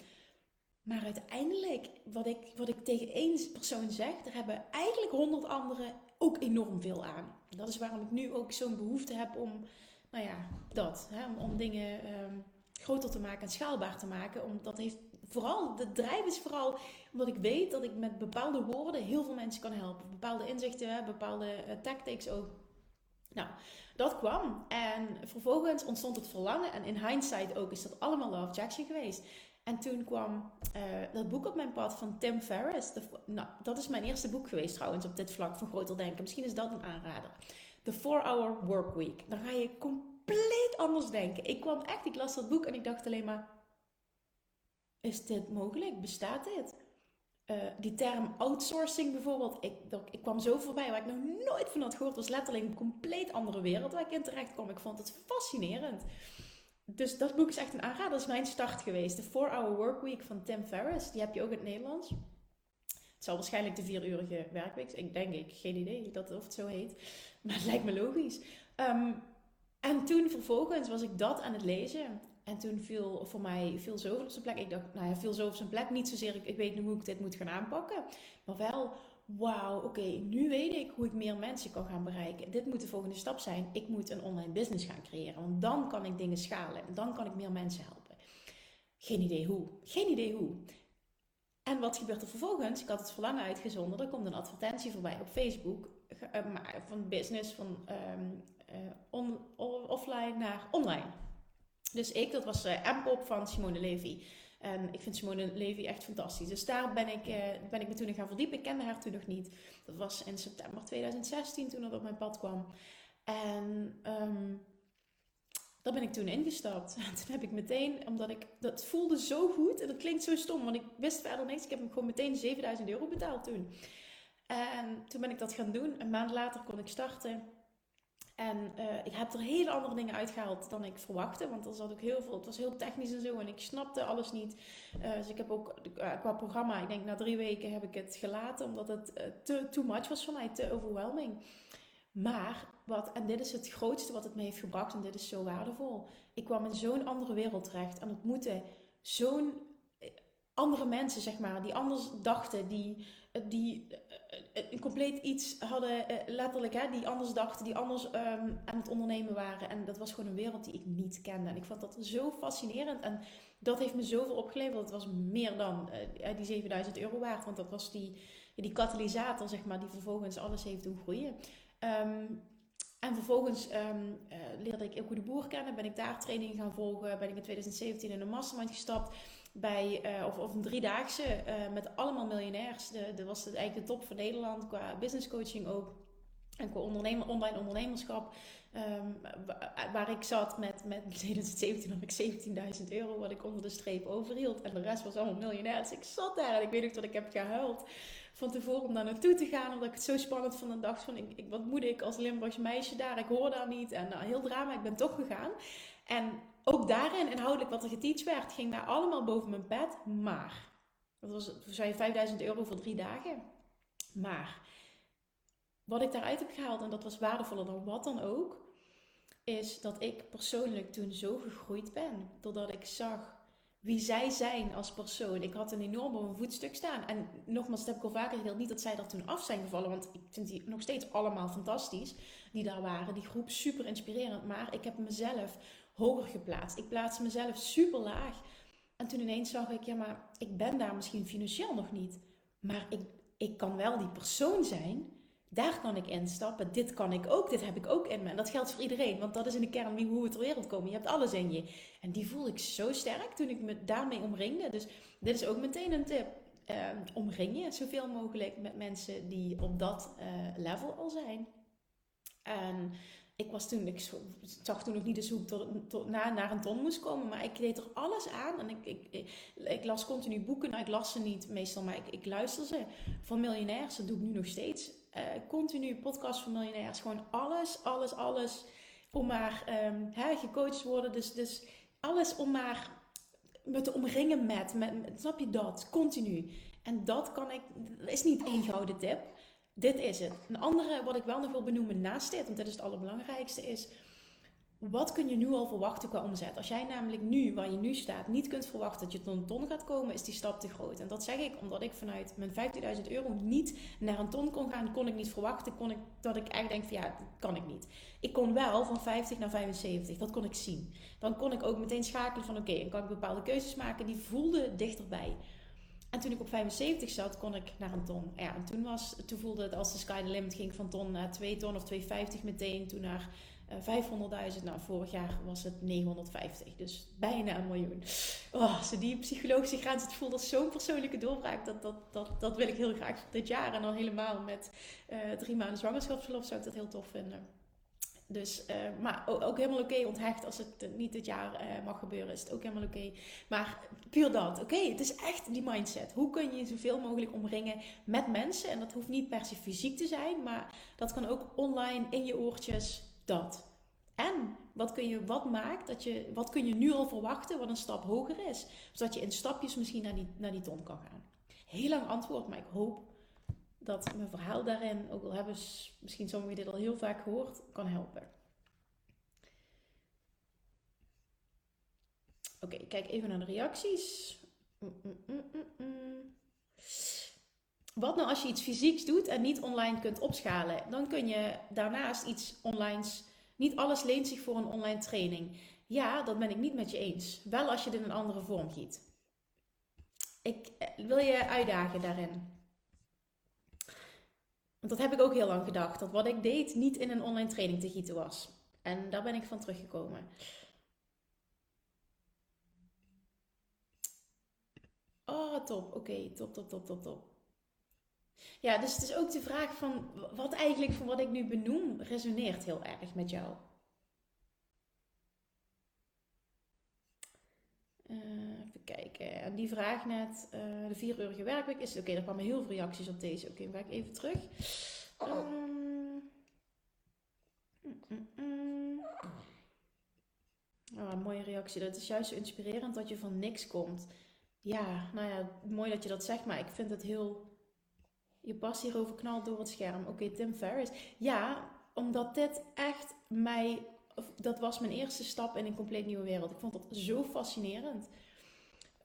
Maar uiteindelijk, wat ik, wat ik tegen één persoon zeg, daar hebben eigenlijk honderd anderen ook enorm veel aan. Dat is waarom ik nu ook zo'n behoefte heb om, nou ja, dat. Hè, om, om dingen um, groter te maken en schaalbaar te maken. Omdat dat heeft vooral, de drijf is vooral omdat ik weet dat ik met bepaalde woorden heel veel mensen kan helpen. Bepaalde inzichten, bepaalde uh, tactics ook. Nou, dat kwam. En vervolgens ontstond het verlangen. En in hindsight ook is dat allemaal Love Jackson geweest. En toen kwam uh, dat boek op mijn pad van Tim Ferriss. De, nou, dat is mijn eerste boek geweest trouwens op dit vlak van groter denken. Misschien is dat een aanrader. The 4-Hour Work Week. Dan ga je compleet anders denken. Ik kwam echt, ik las dat boek en ik dacht alleen maar... Is dit mogelijk? Bestaat dit? Uh, die term outsourcing bijvoorbeeld, ik, ik kwam zo voorbij waar ik nog nooit van had gehoord. Was letterlijk een compleet andere wereld waar ik in terecht kwam. Ik vond het fascinerend dus dat boek is echt een aanrader. Dat is mijn start geweest. De 4-Hour Workweek van Tim Ferriss. Die heb je ook in het Nederlands. Het zal waarschijnlijk de vieruurige werkweek Ik denk ik. Geen idee dat, of het zo heet. Maar het lijkt me logisch. Um, en toen vervolgens was ik dat aan het lezen. En toen viel voor mij veel zoveel op zijn plek. Ik dacht, nou ja, viel zo op zijn plek. Niet zozeer, ik, ik weet nu hoe ik dit moet gaan aanpakken. Maar wel, wauw, oké, nu weet ik hoe ik meer mensen kan gaan bereiken. Dit moet de volgende stap zijn. Ik moet een online business gaan creëren. Want dan kan ik dingen schalen. En dan kan ik meer mensen helpen. Geen idee hoe. Geen idee hoe. En wat gebeurt er vervolgens? Ik had het verlangen uitgezonden. Er komt een advertentie voorbij op Facebook. Eh, van business, van um, on, offline naar online. Dus ik, dat was uh, M-pop van Simone Levy. En ik vind Simone Levy echt fantastisch. Dus daar ben ik, uh, ben ik me toen in gaan verdiepen. Ik kende haar toen nog niet. Dat was in september 2016 toen dat op mijn pad kwam. En um, daar ben ik toen ingestapt. En toen heb ik meteen, omdat ik, dat voelde zo goed. En dat klinkt zo stom, want ik wist verder niks. Ik heb hem gewoon meteen 7000 euro betaald toen. En toen ben ik dat gaan doen. Een maand later kon ik starten. En uh, ik heb er hele andere dingen uitgehaald dan ik verwachtte. Want er zat ook heel veel. Het was heel technisch en zo. En ik snapte alles niet. Uh, dus ik heb ook uh, qua programma. Ik denk na drie weken heb ik het gelaten. Omdat het te too much was voor mij. Te overwhelming. Maar wat, en dit is het grootste wat het me heeft gebracht. En dit is zo waardevol. Ik kwam in zo'n andere wereld terecht. En ontmoette zo'n andere mensen, zeg maar. Die anders dachten. Die, die een eh, compleet iets hadden, eh, letterlijk, hè, die anders dachten, die anders um, aan het ondernemen waren. En dat was gewoon een wereld die ik niet kende. En ik vond dat zo fascinerend. En dat heeft me zoveel opgeleverd. Het was meer dan die 7000 euro waard. Want dat was die, die katalysator, zeg maar, die vervolgens alles heeft doen groeien. Um, en vervolgens uh, leerde ik Ilko de Boer kennen. Ben ik daar training gaan volgen. Ben ik in 2017 in een mastermind gestapt bij, uh, of, of een driedaagse uh, met allemaal miljonairs. Dat was het eigenlijk de top van Nederland qua business coaching ook. En qua ondernemer, online ondernemerschap, ehm, waar ik zat met, met 2017 had ik 17.000 euro wat ik onder de streep overhield. En de rest was allemaal miljonair. Dus ik zat daar en ik weet ook dat ik heb gehuild van tevoren om daar naartoe te gaan. Omdat ik het zo spannend vond en dacht van, ik, ik, wat moet ik als Limburgs meisje daar? Ik hoor daar niet. En nou, heel drama, ik ben toch gegaan. En ook daarin, inhoudelijk wat er geteacht werd, ging daar allemaal boven mijn bed. Maar, dat was, zei 5000 euro voor drie dagen. Maar, wat ik daaruit heb gehaald, en dat was waardevoller dan wat dan ook, is dat ik persoonlijk toen zo gegroeid ben. Doordat ik zag wie zij zijn als persoon. Ik had een enorm op een voetstuk staan. En nogmaals, dat heb ik al vaker gedeeld. Niet dat zij er toen af zijn gevallen. Want ik vind die nog steeds allemaal fantastisch. Die daar waren. Die groep super inspirerend. Maar ik heb mezelf hoger geplaatst. Ik plaatste mezelf super laag. En toen ineens zag ik, ja maar ik ben daar misschien financieel nog niet. Maar ik, ik kan wel die persoon zijn daar kan ik instappen. Dit kan ik ook. Dit heb ik ook in me. En dat geldt voor iedereen. Want dat is in de kern wie, hoe we ter wereld komen. Je hebt alles in je. En die voelde ik zo sterk toen ik me daarmee omringde. Dus dit is ook meteen een tip. Uh, omring je zoveel mogelijk met mensen die op dat uh, level al zijn. En ik was toen, ik zag toen nog niet eens hoe ik tot, na, naar een ton moest komen, maar ik deed er alles aan. En ik, ik, ik, las continu boeken. Nou, ik las ze niet meestal, maar ik, ik luister ze van miljonairs. Dat doe ik nu nog steeds. Uh, continu podcast van miljonairs. Gewoon alles, alles, alles. Om maar um, gecoacht worden. Dus, dus alles om maar me te omringen met, met, Snap je dat? Continu. En dat kan ik. Dat is niet één gouden tip. Dit is het. Een andere wat ik wel nog wil benoemen naast dit, want dit is het allerbelangrijkste, is wat kun je nu al verwachten qua omzet? Als jij namelijk nu, waar je nu staat, niet kunt verwachten dat je tot een ton gaat komen, is die stap te groot. En dat zeg ik omdat ik vanuit mijn 15.000 euro niet naar een ton kon gaan, kon ik niet verwachten, kon ik, dat ik eigenlijk denk van ja, dat kan ik niet. Ik kon wel van 50 naar 75, dat kon ik zien. Dan kon ik ook meteen schakelen van oké, okay, dan kan ik bepaalde keuzes maken die voelden dichterbij. En toen ik op 75 zat, kon ik naar een ton. Ja, en toen, was, toen voelde het als de sky the limit ging van ton naar 2 ton of 250 meteen. Toen naar uh, eh, 500.000. Nou, vorig jaar was het 950. Dus bijna een miljoen. Oh, zo die psychologische grens. Het voelt als zo'n persoonlijke doorbraak. Dat, dat, dat, dat wil ik heel graag dit jaar. En dan helemaal met uh, drie maanden zwangerschapsverlof zou ik dat heel tof vinden. Dus, uh, maar ook, helemaal oké, onthecht als het niet dit jaar uh, mag gebeuren, is het ook helemaal oké. Maar puur dat, oké, het is echt die mindset. Hoe kun je zoveel mogelijk omringen met mensen? En dat hoeft niet per se fysiek te zijn, maar dat kan ook online in je oortjes, dat. En wat, kun je, wat maakt dat je, wat kun je nu al verwachten wat een stap hoger is? Zodat je in stapjes misschien naar die, naar die ton kan gaan. Heel lang antwoord, maar ik hoop dat mijn verhaal daarin, ook al hebben misschien sommigen dit al heel vaak gehoord, kan helpen. Oké, kijk even naar de reacties. Mm, mm, mm, Wat nou als je iets fysieks doet en niet online kunt opschalen? Dan kun je daarnaast iets online. Niet alles leent zich voor een online training. Ja, dat ben ik niet met je eens. Wel als je het in een andere vorm giet. Ik eh, wil je uitdagen daarin. Want dat heb ik ook heel lang gedacht. Dat wat ik deed niet in een online training te gieten was. En daar ben ik van teruggekomen. Oh, top. Oké, top, top, top, top, top. Ja, dus het is ook de vraag van wat eigenlijk van wat ik nu benoem resoneert heel erg met jou. Uh, kijken. En die vraag net, uh, de vierurige werkweek is... Oké, okay, er kwamen heel veel reacties op deze. Oké, okay, ga ik even terug. Um, mm, mm, Oh, een mooie reactie. Dat is juist zo inspirerend dat je van niks komt. Ja, nou ja, mooi dat je dat zegt, maar ik vind het heel... Je past hierover knalt door het scherm. Oké, Tim Ferriss. Ja, omdat dit echt mij dat was mijn eerste stap in een compleet nieuwe wereld. Ik vond dat zo fascinerend.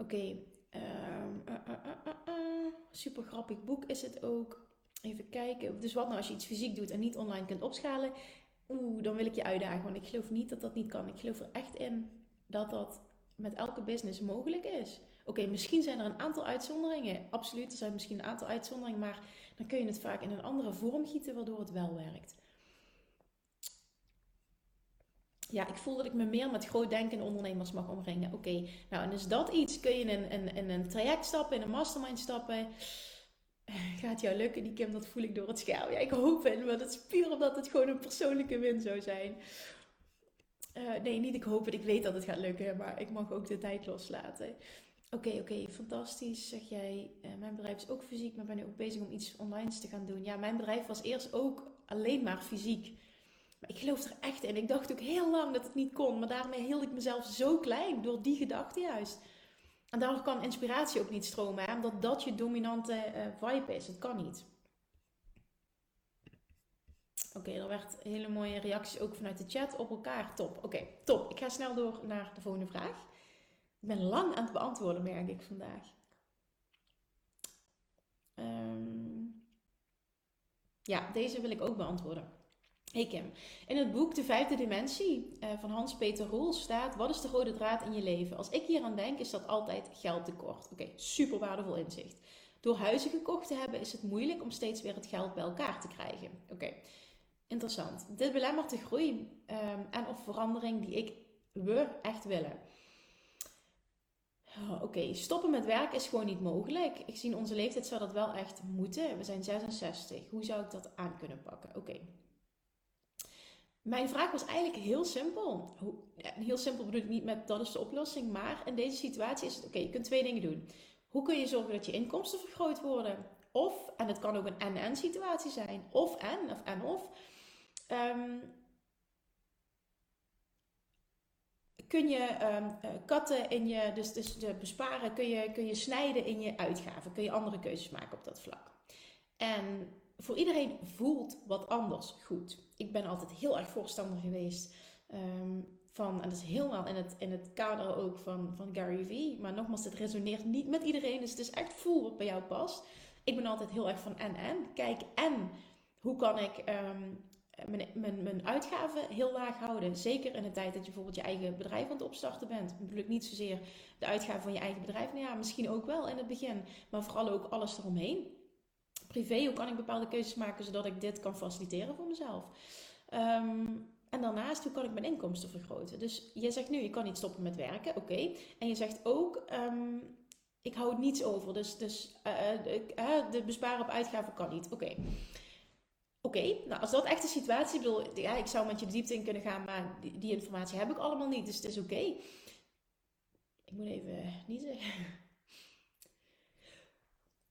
Oké, ehm, uh, uh, uh, super grappig boek is het ook. Even kijken. Dus wat nou als je iets fysiek doet en niet online kunt opschalen? Oeh, dan wil ik je uitdagen, want ik geloof niet dat dat niet kan. Ik geloof er echt in dat dat met elke business mogelijk is. Oké, misschien zijn er een aantal uitzonderingen. Absoluut, er zijn misschien een aantal uitzonderingen, maar dan kun je het vaak in een andere vorm gieten, waardoor het wel werkt ja, ik voel dat ik me meer met groot denkende ondernemers mag omringen. Oké, nou en is dat iets? Kun je in een, in, een traject stappen, in een mastermind stappen? gaat jou lukken, die Kim, dat voel ik door het scherm. Ja, ik hoop het, maar dat is puur omdat het gewoon een persoonlijke win zou zijn. Uh, nee, niet ik hoop het, ik weet dat het gaat lukken, maar ik mag ook de tijd loslaten. Oké, oké, fantastisch. Zeg jij, uh, mijn bedrijf is ook fysiek, maar ben nu ook bezig om iets online te gaan doen. Ja, mijn bedrijf was eerst ook alleen maar fysiek. Maar ik geloof er echt in. Ik dacht ook heel lang dat het niet kon, maar daarmee hield ik mezelf zo klein door die gedachte juist. En daardoor kan inspiratie ook niet stromen, omdat dat je dominante uh, vibe is. Het kan niet. Oké, er werd hele mooie reacties ook vanuit de chat op elkaar. Top. Oké, top. Ik ga snel door naar de volgende vraag. Ik ben lang aan het beantwoorden, merk ik vandaag. Ehm, ja, deze wil ik ook beantwoorden. Hey Kim, in het boek De Vijfde Dimensie uh, van Hans-Peter Roel staat: Wat is de rode draad in je leven? Als ik hier aan denk, is dat altijd geldtekort. Oké, super waardevol inzicht. Door huizen gekocht te hebben, is het moeilijk om steeds weer het geld bij elkaar te krijgen. Oké, interessant. Dit belemmert de groei um, en of verandering die ik, we echt willen. Oh, oké, stoppen met werk is gewoon niet mogelijk. Ik zie onze leeftijd zou dat wel echt moeten. We zijn 66. Hoe zou ik dat aan kunnen pakken? Oké. Mijn vraag was eigenlijk heel simpel. Heel simpel bedoel ik niet met dat is de oplossing, maar in deze situatie is het oké, je kunt twee dingen doen. Hoe kun je zorgen dat je inkomsten vergroot worden? Of, en het kan ook een en-en situatie zijn, of en, of en of. Ehm, kun je um, katten in je, dus, dus besparen, kun je, kun je snijden in je uitgaven. Kun je andere keuzes maken op dat vlak. En voor iedereen voelt wat anders goed. Ik ben altijd heel erg voorstander geweest um, van, en dat is helemaal in het, in het kader ook van, van Gary Vee. Maar nogmaals, het resoneert niet met iedereen, dus het is echt voel wat bij jou past. Ik ben altijd heel erg van en en. Kijk en hoe kan ik um, mijn, mijn, mijn uitgaven heel laag houden. Zeker in de tijd dat je bijvoorbeeld je eigen bedrijf aan het opstarten bent. Natuurlijk niet zozeer de uitgaven van je eigen bedrijf. Nou ja, misschien ook wel in het begin. Maar vooral ook alles eromheen privé, hoe kan ik bepaalde keuzes maken zodat ik dit kan faciliteren voor mezelf? Ehm, en daarnaast, hoe kan ik mijn inkomsten vergroten? Dus je zegt nu, je kan niet stoppen met werken, oké. En je zegt ook, um, ik hou niets over. Dus, dus uh, de besparen op uitgaven kan niet, oké. Oké, nou als dat echt de situatie, ik bedoel, ja, ik zou met je diepte in kunnen gaan, maar die, die informatie heb ik allemaal niet, dus het is oké. Ik moet even niezen.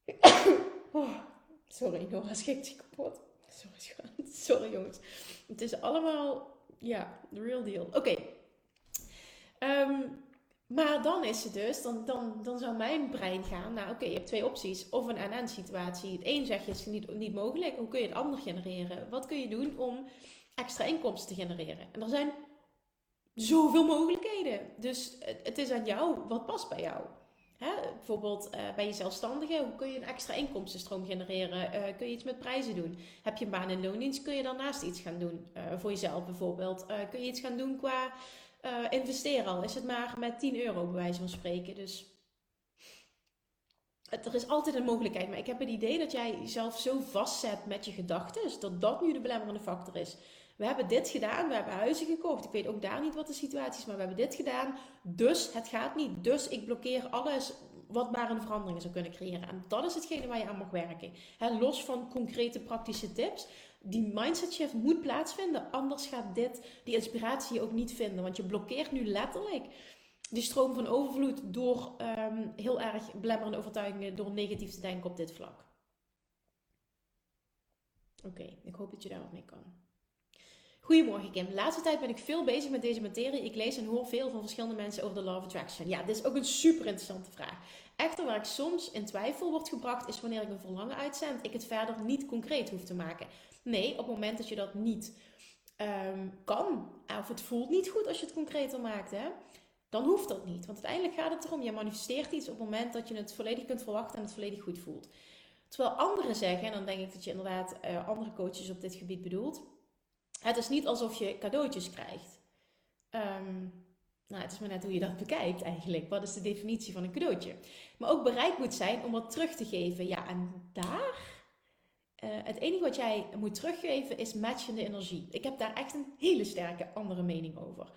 oh. Sorry, Nora schikt zich kapot. Sorry, Sorry, jongens. Het is allemaal, ja, the real deal. Oké. Ehm, maar dan is het dus, dan, dan, dan zou mijn brein gaan, nou oké, je hebt twee opties. Of een en-en situatie. Het een zeg je is niet, niet mogelijk. Hoe kun je het ander genereren? Wat kun je doen om extra inkomsten te genereren? En er zijn zoveel mogelijkheden. Dus het is aan jou, wat past bij jou? Hè, bijvoorbeeld uh, bij je zelfstandige, hoe kun je een extra inkomstenstroom genereren? Uh, kun je iets met prijzen doen? Heb je een baan in loondienst, kun je daarnaast iets gaan doen uh, voor jezelf bijvoorbeeld? kun je iets gaan doen qua investeren al? Is het maar met 10 euro bij wijze van spreken? Dus er is altijd een mogelijkheid, maar ik heb het idee dat jij jezelf zo vastzet met je gedachten, dat dat nu de belemmerende factor is. We hebben dit gedaan, we hebben huizen gekocht. Ik weet ook daar niet wat de situatie is, maar we hebben dit gedaan. Dus het gaat niet. Dus ik blokkeer alles wat maar een verandering zou kunnen creëren. En dat is hetgene waar je aan mag werken. los van concrete praktische tips. Die mindset shift moet plaatsvinden. Anders gaat dit, die inspiratie ook niet vinden. Want je blokkeert nu letterlijk die stroom van overvloed door ehm, heel erg belemmerende overtuigingen, door negatief te denken op dit vlak. Oké, ik hoop dat je daar wat mee kan. Goedemorgen Kim. De laatste tijd ben ik veel bezig met deze materie. Ik lees en hoor veel van verschillende mensen over de Law of Attraction. Ja, dit is ook een super interessante vraag. Echter, waar ik soms in twijfel wordt gebracht, is wanneer ik een verlangen uitzend, ik het verder niet concreet hoef te maken. Nee, op het moment dat je dat niet ehm, kan, of het voelt niet goed als je het concreter maakt, hè, dan hoeft dat niet. Want uiteindelijk gaat het erom, je manifesteert iets op het moment dat je het volledig kunt verwachten en het volledig goed voelt. Terwijl anderen zeggen, en dan denk ik dat je inderdaad uh, andere coaches op dit gebied bedoelt, het is niet alsof je cadeautjes krijgt. Ehm, nou, het is maar net hoe je dat bekijkt eigenlijk. Wat is de definitie van een cadeautje? Maar ook bereid moet zijn om wat terug te geven. Ja, en daar... Uh, het enige wat jij moet teruggeven is matchende energie. Ik heb daar echt een hele sterke andere mening over.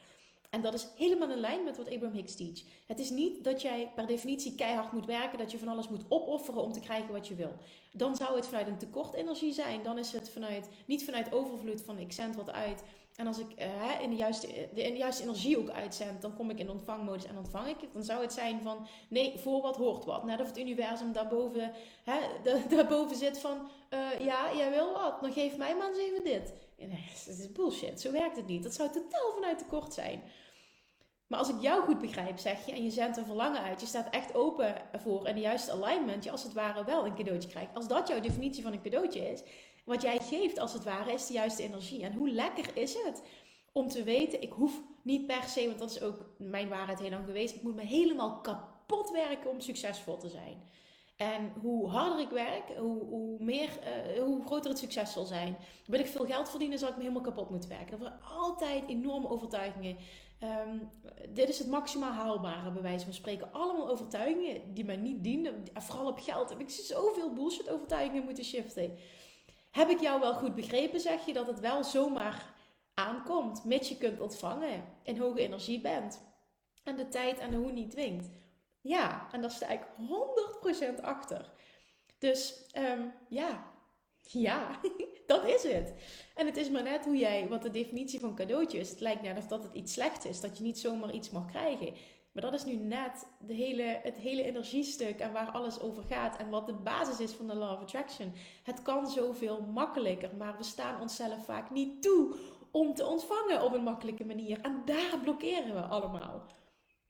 En dat is helemaal in lijn met wat Abraham Hicks teach. Het is niet dat jij per definitie keihard moet werken, dat je van alles moet opofferen om te krijgen wat je wil. Dan zou het vanuit een tekort energie zijn. Dan is het vanuit, niet vanuit overvloed van ik zend wat uit. En als ik uh, in, de juiste, in de energie ook uitzend, dan kom ik in ontvangmodus en ontvang ik het. Dan zou het zijn van, nee, voor wat hoort wat. Net of het universum daarboven, hè, daarboven zit van, uh, ja, jij wil wat, dan geef mij maar eens even dit. Dat is bullshit, zo werkt het niet. Dat zou totaal vanuit tekort zijn. Maar als ik jou goed begrijp, zeg je, en je zendt een verlangen uit, je staat echt open voor en de juiste alignment, je als het ware wel een cadeautje krijgt. Als dat jouw definitie van een cadeautje is, wat jij geeft als het ware, is de juiste energie. En hoe lekker is het om te weten, ik hoef niet per se, want dat is ook mijn waarheid heel lang geweest, ik moet me helemaal kapot werken om succesvol te zijn. En hoe harder ik werk, hoe, hoe, meer, uh, hoe groter het succes zal zijn. Wil ik veel geld verdienen, zal ik me helemaal kapot moeten werken. Dat waren altijd enorme overtuigingen. Um, dit is het maximaal haalbare, bij wijze van spreken. Allemaal overtuigingen die mij niet dienen. Vooral op geld heb ik zoveel bullshit overtuigingen moeten shiften. Heb ik jou wel goed begrepen, zeg je, dat het wel zomaar aankomt, mits je kunt ontvangen, in hoge energie bent en de tijd en de hoe niet dwingt. Ja, en daar sta ik 100% achter. Dus um, ja, ja, dat is het. En het is maar net hoe jij, wat de definitie van cadeautje is. Het lijkt net of dat het iets slechts is, dat je niet zomaar iets mag krijgen. Maar dat is nu net de hele, het hele energiestuk en waar alles over gaat. En wat de basis is van de Law of Attraction. Het kan zoveel makkelijker, maar we staan onszelf vaak niet toe om te ontvangen op een makkelijke manier. En daar blokkeren we allemaal.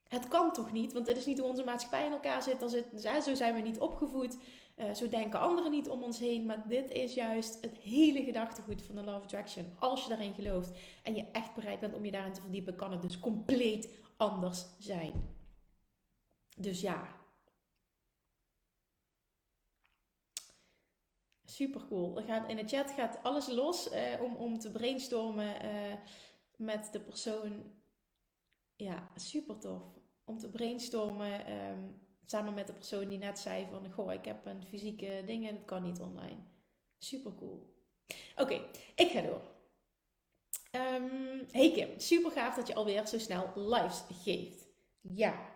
Het kan toch niet, want het is niet hoe onze maatschappij in elkaar zit. zit zo zijn we niet opgevoed. Uh, zo denken anderen niet om ons heen. Maar dit is juist het hele gedachtegoed van de Law of Attraction. Als je daarin gelooft en je echt bereid bent om je daarin te verdiepen, kan het dus compleet anders zijn. Dus ja. Super cool. Er gaat, in de chat gaat alles los uh, om, om te brainstormen uh, met de persoon. Ja, super tof. Om te brainstormen um, samen met de persoon die net zei van... Goh, ik heb een fysieke ding en het kan niet online. Super cool. Oké, ik ga door. Um, hey Kim, super gaaf dat je alweer zo snel lives geeft. Ja,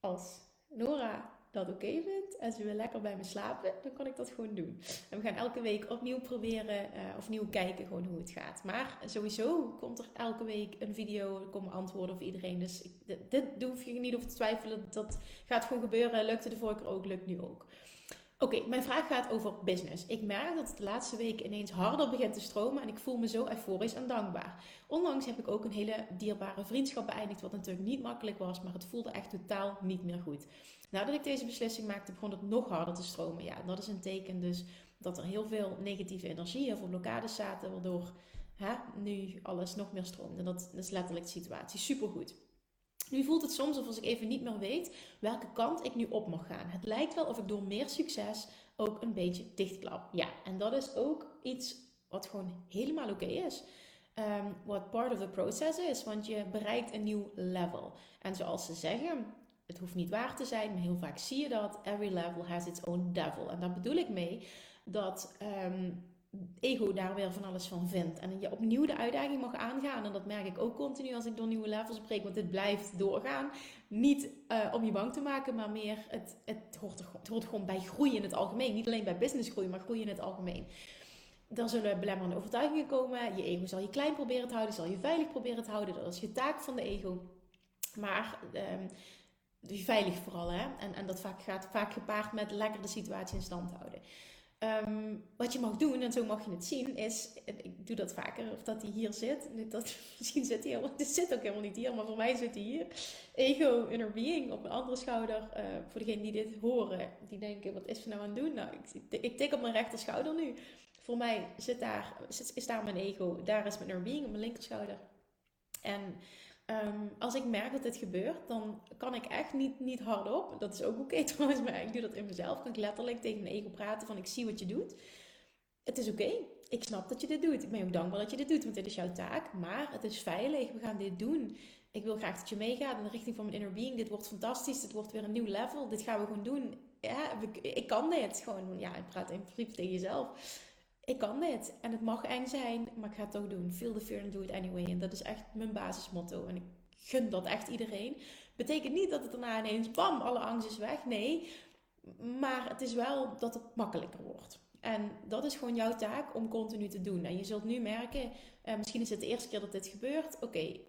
als Nora dat oké vindt en ze wil lekker bij me slapen, dan kan ik dat gewoon doen. En we gaan elke week opnieuw proberen uh, of nieuw kijken gewoon hoe het gaat. Maar sowieso komt er elke week een video, er komen antwoorden voor iedereen. Dus ik, dit, dit hoef je niet over te twijfelen, dat gaat gewoon gebeuren. Lukte de vorige keer ook, lukt nu ook. Oké, mijn vraag gaat over business. Ik merk dat het de laatste weken ineens harder begint te stromen en ik voel me zo euforisch en dankbaar. Onlangs heb ik ook een hele dierbare vriendschap beëindigd, wat natuurlijk niet makkelijk was, maar het voelde echt totaal niet meer goed. Nadat ik deze beslissing maakte, begon het nog harder te stromen. Ja, dat is een teken dus dat er heel veel negatieve energie, veel blokkades zaten, waardoor hè, nu alles nog meer stroomt. En dat is letterlijk de situatie. Supergoed. Nu voelt het soms alsof ik even niet meer weet welke kant ik nu op mag gaan. Het lijkt wel of ik door meer succes ook een beetje dichtklap. Ja, en dat is ook iets wat gewoon helemaal oké is. Um, wat part of the process is, want je bereikt een nieuw level. En zoals ze zeggen, het hoeft niet waar te zijn, maar heel vaak zie je dat. Every level has its own devil. En daar bedoel ik mee dat um, ego daar weer van alles van vindt. En je opnieuw de uitdaging mag aangaan. En dat merk ik ook continu als ik door nieuwe levels breek. Want dit blijft doorgaan. Niet uh, om je bang te maken, maar meer het, het, hoort het hoort gewoon bij groeien in het algemeen. Niet alleen bij business groeien, maar groeien in het algemeen. Dan zullen belemmerende overtuigingen komen. Je ego zal je klein proberen te houden, zal je veilig proberen te houden. Dat is je taak van de ego. Maar um, veilig vooral. Hè? En, en dat vaak, gaat vaak gepaard met lekker de situatie in stand houden. Um, wat je mag doen, en zo mag je het zien, is, ik doe dat vaker, of dat hij hier zit. Dat, misschien zit hij helemaal, dit zit ook helemaal niet hier, maar voor mij zit hij hier. Ego, inner being, op mijn andere schouder. Uh, voor degenen die dit horen, die denken, wat is er nou aan het doen? Nou, ik, ik tik op mijn rechter schouder nu. Voor mij zit daar, is daar mijn ego, daar is mijn inner being op mijn linkerschouder. En Um, als ik merk dat dit gebeurt, dan kan ik echt niet, niet hardop. Dat is ook oké trouwens, maar ik doe dat in mezelf. Kan ik letterlijk tegen mijn ego praten van ik zie wat je doet. Het is oké. Ik snap dat je dit doet. Ik ben ook dankbaar dat je dit doet, want dit is jouw taak. Maar het is veilig. We gaan dit doen. Ik wil graag dat je meegaat in de richting van mijn inner being. Dit wordt fantastisch. Dit wordt weer een nieuw level. Dit gaan we gewoon doen. Ja, ik kan dit. Gewoon, ja, ik praat in principe tegen jezelf ik kan dit. En het mag eng zijn, maar ik ga het toch doen. Feel the fear and do it anyway. En dat is echt mijn basismotto. En ik gun dat echt iedereen. Betekent niet dat het daarna ineens, bam, alle angst is weg. Nee, maar het is wel dat het makkelijker wordt. En dat is gewoon jouw taak om continu te doen. En je zult nu merken, uh, misschien is het de eerste keer dat dit gebeurt. Oké,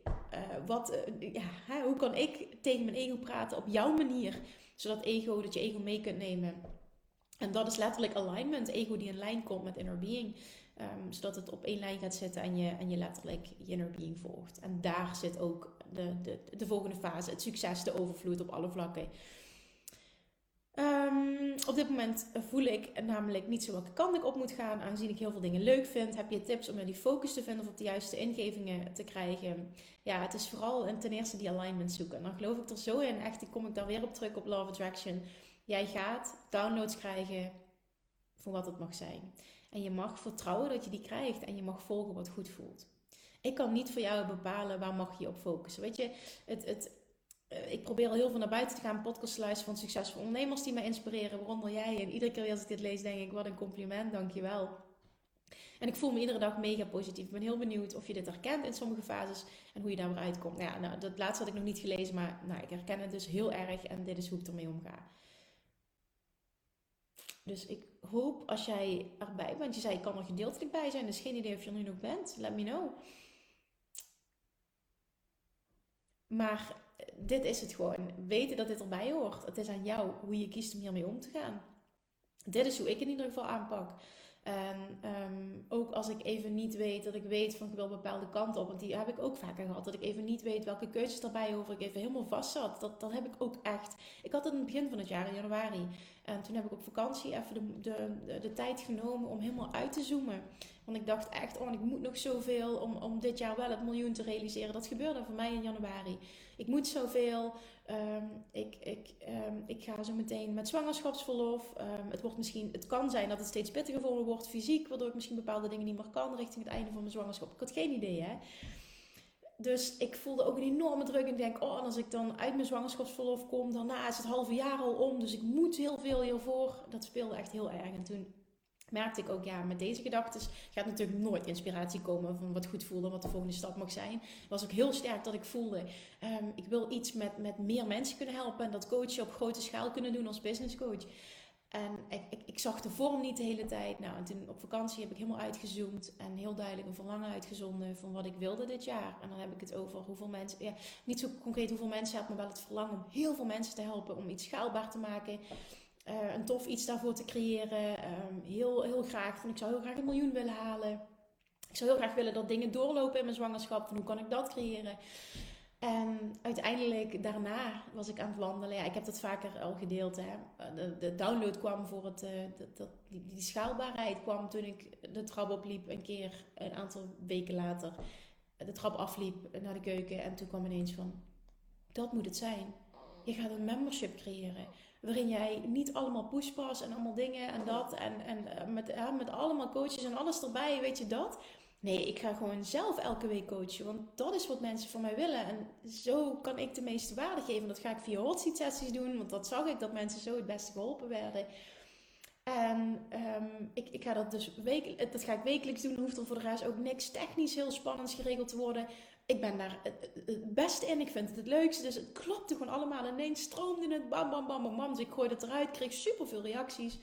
wat, uh, ja, hoe kan ik tegen mijn ego praten op jouw manier? Zodat ego, dat je ego mee kunt nemen. En dat is letterlijk alignment. Ego die in lijn komt met inner being. Um, zodat het op één lijn gaat zitten en je, en je letterlijk je inner being volgt. En daar zit ook de, de, de volgende fase. Het succes, de overvloed op alle vlakken. Um, op dit moment voel ik namelijk niet zo welke kant ik op moet gaan. Aangezien ik heel veel dingen leuk vind. Heb je tips om er die focus te vinden of op de juiste ingevingen te krijgen? Ja, het is vooral ten eerste die alignment zoeken. En dan geloof ik er zo in. Echt, die kom ik daar weer op terug op Love Attraction. Jij gaat downloads krijgen voor wat het mag zijn. En je mag vertrouwen dat je die krijgt. En je mag volgen wat goed voelt. Ik kan niet voor jou bepalen waar mag je op focussen. Weet je, het, het, uh, ik probeer al heel veel naar buiten te gaan. Podcasts luisteren van succesvolle ondernemers die mij inspireren. Waaronder jij. En iedere keer als ik dit lees, denk ik: wat een compliment, dankjewel. En ik voel me iedere dag mega positief. Ik ben heel benieuwd of je dit herkent in sommige fases en hoe je daar weer uitkomt. Nou ja, nou, dat laatste had ik nog niet gelezen, maar nou, ik herken het dus heel erg en dit is hoe ik ermee omga. Dus ik hoop als jij erbij bent, je zei ik kan er gedeeltelijk bij zijn, dus geen idee of je er nu nog bent, let me know. Maar dit is het gewoon. Weten dat dit erbij hoort. Het is aan jou hoe je kiest om hiermee om te gaan. Dit is hoe ik in ieder geval aanpak. En um, ook als ik even niet weet dat ik weet van ik wil bepaalde kanten op. Want die heb ik ook vaker gehad. Dat ik even niet weet welke keuzes erbij over ik even helemaal vast zat. Dat, dat heb ik ook echt. Ik had het in het begin van het jaar, in januari. En toen heb ik op vakantie even de, de, de, de tijd genomen om helemaal uit te zoomen. Want ik dacht echt, oh, ik moet nog zoveel om, om dit jaar wel het miljoen te realiseren. Dat gebeurde voor mij in januari. Ik moet zoveel. Um, ik, ik, um, ik ga zo meteen met zwangerschapsverlof. Um, het, wordt misschien, het kan zijn dat het steeds pittiger voor me wordt fysiek. Waardoor ik misschien bepaalde dingen niet meer kan richting het einde van mijn zwangerschap. Ik had geen idee, hè. Dus ik voelde ook een enorme druk. En ik denk, oh, als ik dan uit mijn zwangerschapsverlof kom, daarna is het halve jaar al om. Dus ik moet heel veel hiervoor. Dat speelde echt heel erg. En toen merkte ik ook, ja, met deze gedachten gaat natuurlijk nooit inspiratie komen van wat goed voelde, wat de volgende stap mag zijn. Het was ook heel sterk dat ik voelde, um, ik wil iets met, met meer mensen kunnen helpen en dat coachen op grote schaal kunnen doen als business coach. En ik, ik, ik, zag de vorm niet de hele tijd. Nou, en toen op vakantie heb ik helemaal uitgezoomd en heel duidelijk een verlangen uitgezonden van wat ik wilde dit jaar. En dan heb ik het over hoeveel mensen, ja, niet zo concreet hoeveel mensen maar wel het verlangen om heel veel mensen te helpen, om iets schaalbaar te maken. Uh, een tof iets daarvoor te creëren. Um, heel, heel graag, ik zou heel graag een miljoen willen halen. Ik zou heel graag willen dat dingen doorlopen in mijn zwangerschap. Hoe kan ik dat creëren? En uiteindelijk daarna was ik aan het wandelen. Ja, ik heb dat vaker al gedeeld. Hè. De, de download kwam voor het, uh, de, die, die, schaalbaarheid kwam toen ik de trap opliep een keer, een aantal weken later. De trap afliep naar de keuken en toen kwam ineens van, dat moet het zijn. Je gaat een membership creëren waarin jij niet allemaal pushpas en allemaal dingen en dat en, en eh, met, ja, met allemaal coaches en alles erbij, weet je dat? Nee, ik ga gewoon zelf elke week coachen, want dat is wat mensen van mij willen. En zo kan ik de meeste waarde geven. Dat ga ik via hot seat sessies doen, want dat zag ik dat mensen zo het beste geholpen werden. En um, ik, ik ga dat dus week, dat ga ik wekelijks doen. Hoeft er voor de rest ook niks technisch heel spannends geregeld te worden ik ben daar het beste in. Ik vind het het leukste. Dus het klopte gewoon allemaal ineens. Stroomde het. Bam, bam, bam, bam. Dus ik gooide het eruit. Kreeg superveel reacties.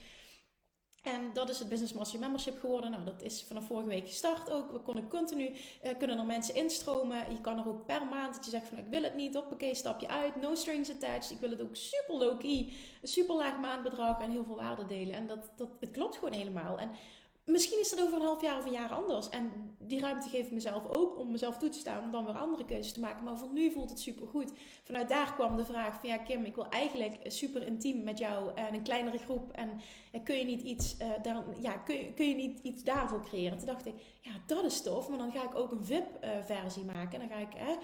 En dat is het Business Master Membership geworden. Nou, dat is vanaf vorige week gestart ook. We kunnen continu, kunnen er mensen instromen. Je kan er ook per maand dat je zegt van ik wil het niet. Hoppakee, stap je uit. No strings attached. Ik wil het ook super low-key. Super laag maandbedrag en heel veel waarde delen. En dat, dat, het klopt gewoon helemaal. En misschien is dat over een half jaar of een jaar anders. En die ruimte geef ik mezelf ook om mezelf toe te staan om dan weer andere keuzes te maken. Maar voor nu voelt het super goed. Vanuit daar kwam de vraag van ja Kim, ik wil eigenlijk super intiem met jou en een kleinere groep. En kun je niet iets, uh, ja, kun kun je niet iets daarvoor creëren? Toen dacht ik, ja dat is tof, maar dan ga ik ook een VIP-versie uh, maken. En dan ga ik...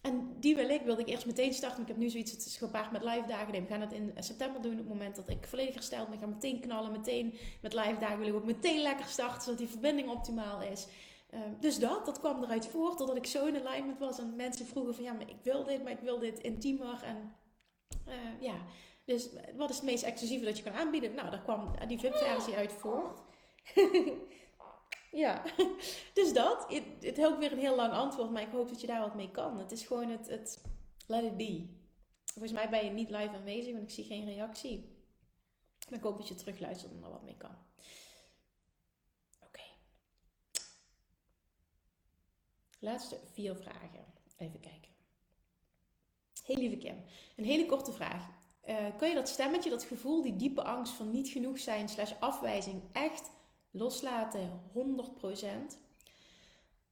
En die wil ik, wilde ik eerst meteen starten. Ik heb nu zoiets, het is gepaard met live dagen. We gaan het in september doen. Op het moment dat ik volledig hersteld ben, ga meteen knallen. Meteen met live dagen wil ik ook meteen lekker starten, zodat die verbinding optimaal is. Uh, dus dat, dat kwam eruit voort, doordat ik zo in alignment was. En mensen vroegen van, ja, maar ik wil dit, maar ik wil dit intiemer. En uh, ja, dus wat is het meest exclusieve dat je kan aanbieden? Nou, daar kwam die VIP-versie uit voort. Ja, dus dat. Het, ook weer een heel lang antwoord, maar ik hoop dat je daar wat mee kan. Het is gewoon het, het let it be. Volgens mij ben je niet live aanwezig, want ik zie geen reactie. Maar ik hoop dat je terugluistert en er wat mee kan. Oké. Laatste vier vragen. Even kijken. Hey lieve Kim, een hele korte vraag. Uh, kan je dat stemmetje, dat gevoel, die diepe angst van niet genoeg zijn slash afwijzing echt loslaten? 100%.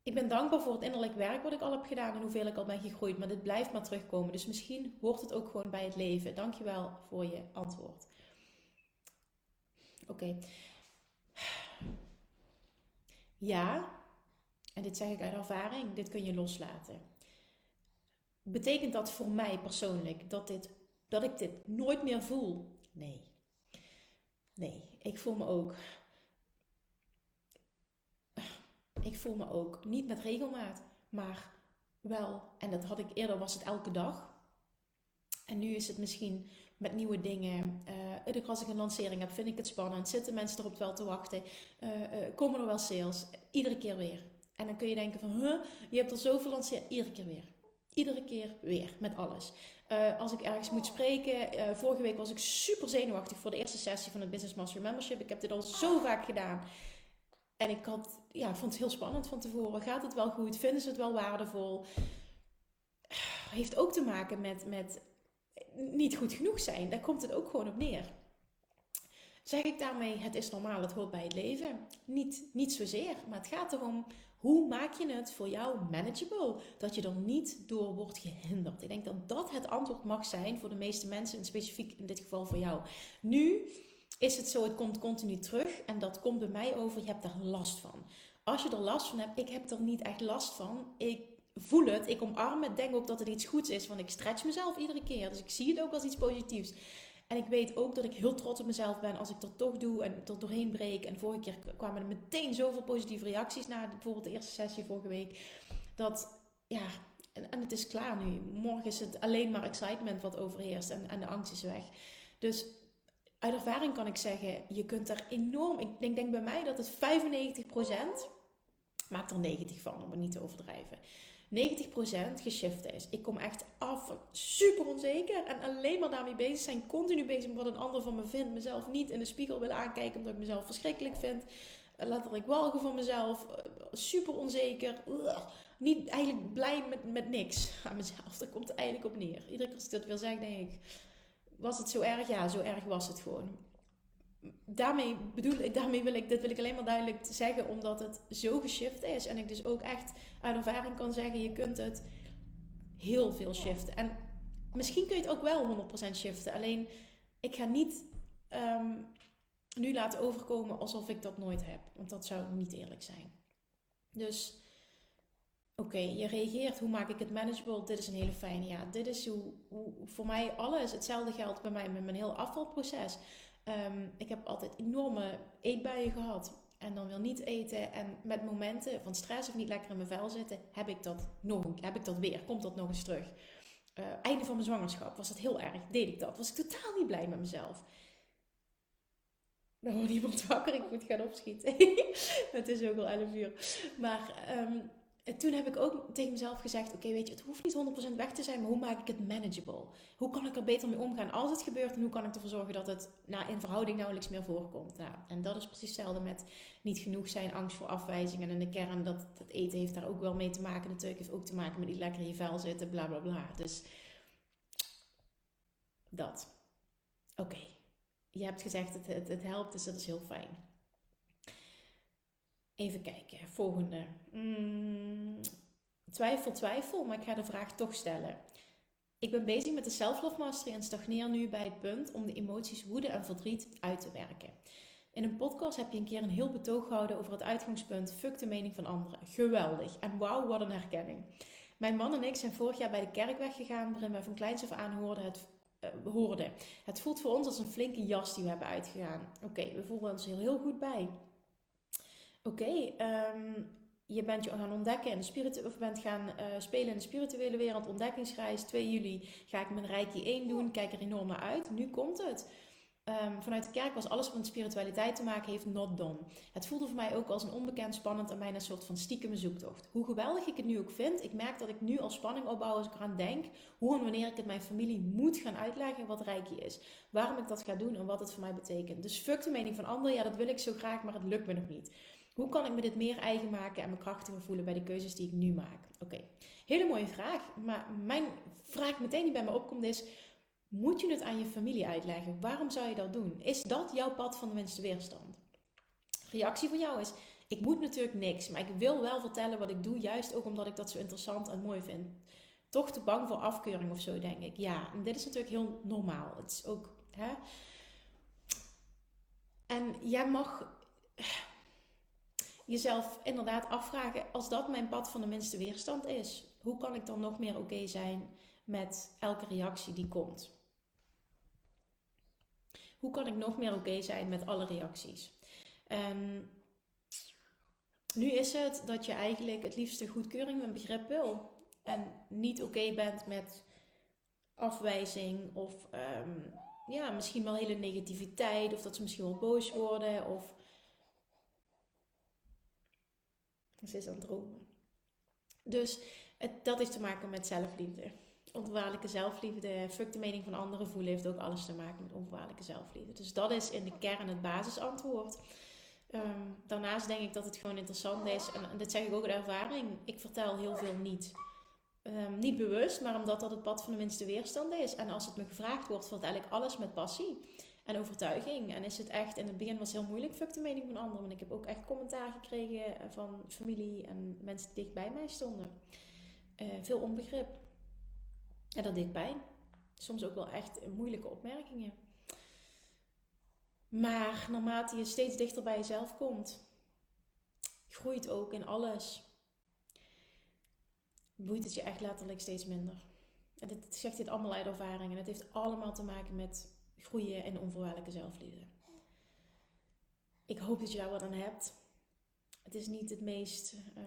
Ik ben dankbaar voor het innerlijk werk wat ik al heb gedaan en hoeveel ik al ben gegroeid. Maar dit blijft maar terugkomen. Dus misschien hoort het ook gewoon bij het leven. Dankjewel voor je antwoord. Oké. Ja, en dit zeg ik uit ervaring, dit kun je loslaten. Betekent dat voor mij persoonlijk dat, dit, dat ik dit nooit meer voel? Nee. Nee, ik voel me ook. Ik voel me ook niet met regelmaat, maar wel. En dat had ik eerder, was het elke dag. En nu is het misschien met nieuwe dingen. Uh, als ik een lancering heb, vind ik het spannend. Zitten mensen erop wel te wachten? Uh, komen er wel sales? Iedere keer weer. En dan kun je denken van, huh, je hebt er zoveel lanceringen. Iedere keer weer. Iedere keer weer, met alles. Als ik ergens moet spreken, vorige week was ik super zenuwachtig voor de eerste sessie van het Business Master Membership. Ik heb dit al zo vaak gedaan. En ik had, ja, vond het heel spannend van tevoren. Gaat het wel goed? Vinden ze het wel waardevol? Heeft ook te maken met, met niet goed genoeg zijn. Daar komt het ook gewoon op neer. Zeg ik daarmee, het is normaal, het hoort bij het leven? Niet, niet zozeer, maar het gaat erom hoe maak je het voor jou manageable? Dat je er niet door wordt gehinderd. Ik denk dat dat het antwoord mag zijn voor de meeste mensen, en specifiek in dit geval voor jou. Nu is het zo, het komt continu terug en dat komt bij mij over, je hebt er last van. Als je er last van hebt, ik heb er niet echt last van. Ik voel het, ik omarm het, denk ook dat het iets goeds is, want ik stretch mezelf iedere keer. Dus ik zie het ook als iets positiefs. En ik weet ook dat ik heel trots op mezelf ben als ik dat toch doe en er doorheen breek. En vorige keer kwamen er meteen zoveel positieve reacties na bijvoorbeeld de eerste sessie vorige week. Dat, ja, en, en het is klaar nu. Morgen is het alleen maar excitement wat overheerst en, en de angst is weg. Dus uit ervaring kan ik zeggen, je kunt er enorm... Ik denk, bij mij dat het 95% maakt er 90 van, om het niet te overdrijven. 90% geshift is. Ik kom echt af super onzeker en alleen maar daarmee bezig zijn. Continu bezig met wat een ander van me vindt. Mezelf niet in de spiegel willen aankijken omdat ik mezelf verschrikkelijk vind. Letterlijk walgen van mezelf. Super onzeker. Niet eigenlijk blij met, met niks aan mezelf. Daar komt eigenlijk op neer. Iedere keer als ik dat wil zeggen, denk ik... Was het zo erg? Ja, zo erg was het gewoon daarmee bedoel ik, daarmee wil ik, dit wil ik alleen maar duidelijk zeggen, omdat het zo geshift is. En ik dus ook echt uit ervaring kan zeggen, je kunt het heel veel shiften. En misschien kun je het ook wel 100% shiften. Alleen, ik ga niet ehm, nu laten overkomen alsof ik dat nooit heb. Want dat zou niet eerlijk zijn. Dus, oké, je reageert, hoe maak ik het manageable? Dit is een hele fijne, ja, dit is hoe, hoe voor mij alles, hetzelfde geldt bij mij met mijn heel afvalproces Ehm, ik heb altijd enorme eetbuien gehad. En dan wil niet eten. En met momenten van stress of niet lekker in mijn vel zitten, heb ik dat nog heb ik dat weer. Komt dat nog eens terug. Uh, einde van mijn zwangerschap was dat heel erg. Deed ik dat. Was ik totaal niet blij met mezelf. Wordt iemand wakker. Ik moet gaan opschieten. het is ook al 11 uur. Maar um, toen heb ik ook tegen mezelf gezegd: Oké, weet je, het hoeft niet 100% weg te zijn, maar hoe maak ik het manageable? Hoe kan ik er beter mee omgaan als het gebeurt? En hoe kan ik ervoor zorgen dat het nou, in verhouding nauwelijks meer voorkomt? Nou, en dat is precies hetzelfde met niet genoeg zijn, angst voor afwijzing. En in de kern, dat, dat eten heeft daar ook wel mee te maken. Natuurlijk heeft ook te maken met niet lekker in je vel zitten, bla bla bla. Dus dat. Oké, je hebt gezegd: het, het, het helpt, dus dat is heel fijn. Even kijken, volgende. Mm, twijfel, twijfel, maar ik ga de vraag toch stellen. Ik ben bezig met de self-love mastery en stagneer nu bij het punt om de emoties woede en verdriet uit te werken. In een podcast heb je een keer een heel betoog gehouden over het uitgangspunt fuck de mening van anderen. Geweldig. En wauw, wat een herkenning. Mijn man en ik zijn vorig jaar bij de kerk weggegaan waarin we van kleins af aan hoorden het, uh, hoorden. Het voelt voor ons als een flinke jas die we hebben uitgegaan. Oké, we voelen ons heel, heel goed bij oké, ehm, je bent je gaan ontdekken in de spiritu of bent gaan uh, spelen in de spirituele wereld, ontdekkingsreis, 2 juli ga ik mijn Reiki 1 doen, kijk er enorm naar uit. Nu komt het. um, vanuit de kerk was alles wat met spiritualiteit te maken heeft, not done. Het voelde voor mij ook als een onbekend, spannend en bijna een soort van stiekem zoektocht. Hoe geweldig ik het nu ook vind, ik merk dat ik nu al spanning opbouw als ik eraan denk hoe en wanneer ik het mijn familie moet gaan uitleggen wat Reiki is. Waarom ik dat ga doen en wat het voor mij betekent. Dus fuck de mening van anderen, ja dat wil ik zo graag, maar het lukt me nog niet. Hoe kan ik me dit meer eigen maken en me krachtiger voelen bij de keuzes die ik nu maak? Oké, hele mooie vraag. Maar mijn vraag meteen die bij me opkomt is moet je het aan je familie uitleggen? Waarom zou je dat doen? Is dat jouw pad van de minste weerstand? Reactie van jou is: ik moet natuurlijk niks, maar ik wil wel vertellen wat ik doe, juist ook omdat ik dat zo interessant en mooi vind. Toch te bang voor afkeuring of zo, denk ik. Ja, en dit is natuurlijk heel normaal. Het is ook, hè. En jij mag jezelf inderdaad afvragen: als dat mijn pad van de minste weerstand is, hoe kan ik dan nog meer oké zijn met elke reactie die komt? hoe kan ik nog meer oké zijn met alle reacties? En nu is het dat je eigenlijk het liefste goedkeuring en begrip wil. En niet oké bent met afwijzing of ehm, ja, misschien wel hele negativiteit. Of dat ze misschien wel boos worden. Of ze is aan het dromen. Dus het, dat is te maken met zelfliefde onvoorwaardelijke zelfliefde, fuck de mening van anderen voelen, heeft ook alles te maken met onvoorwaardelijke zelfliefde. Dus dat is in de kern het basisantwoord. Ehm, daarnaast denk ik dat het gewoon interessant is, en, dit zeg ik ook uit ervaring, ik vertel heel veel niet. Ehm, niet bewust, maar omdat dat het pad van de minste weerstand is. En als het me gevraagd wordt, vertel ik alles met passie en overtuiging. En is het echt, in het begin was het heel moeilijk, fuck de mening van anderen. Want ik heb ook echt commentaar gekregen van familie en mensen die dicht bij mij stonden. Uh, veel onbegrip. En dat deed pijn. Soms ook wel echt moeilijke opmerkingen. Maar naarmate je steeds dichter bij jezelf komt, groeit ook in alles. Boeit het je echt letterlijk steeds minder. En dit zegt dit allemaal uit ervaring. En het heeft allemaal te maken met groeien en onvoorwaardelijke zelfliefde. Ik hoop dat je daar wat aan hebt. Het is niet het meest uh,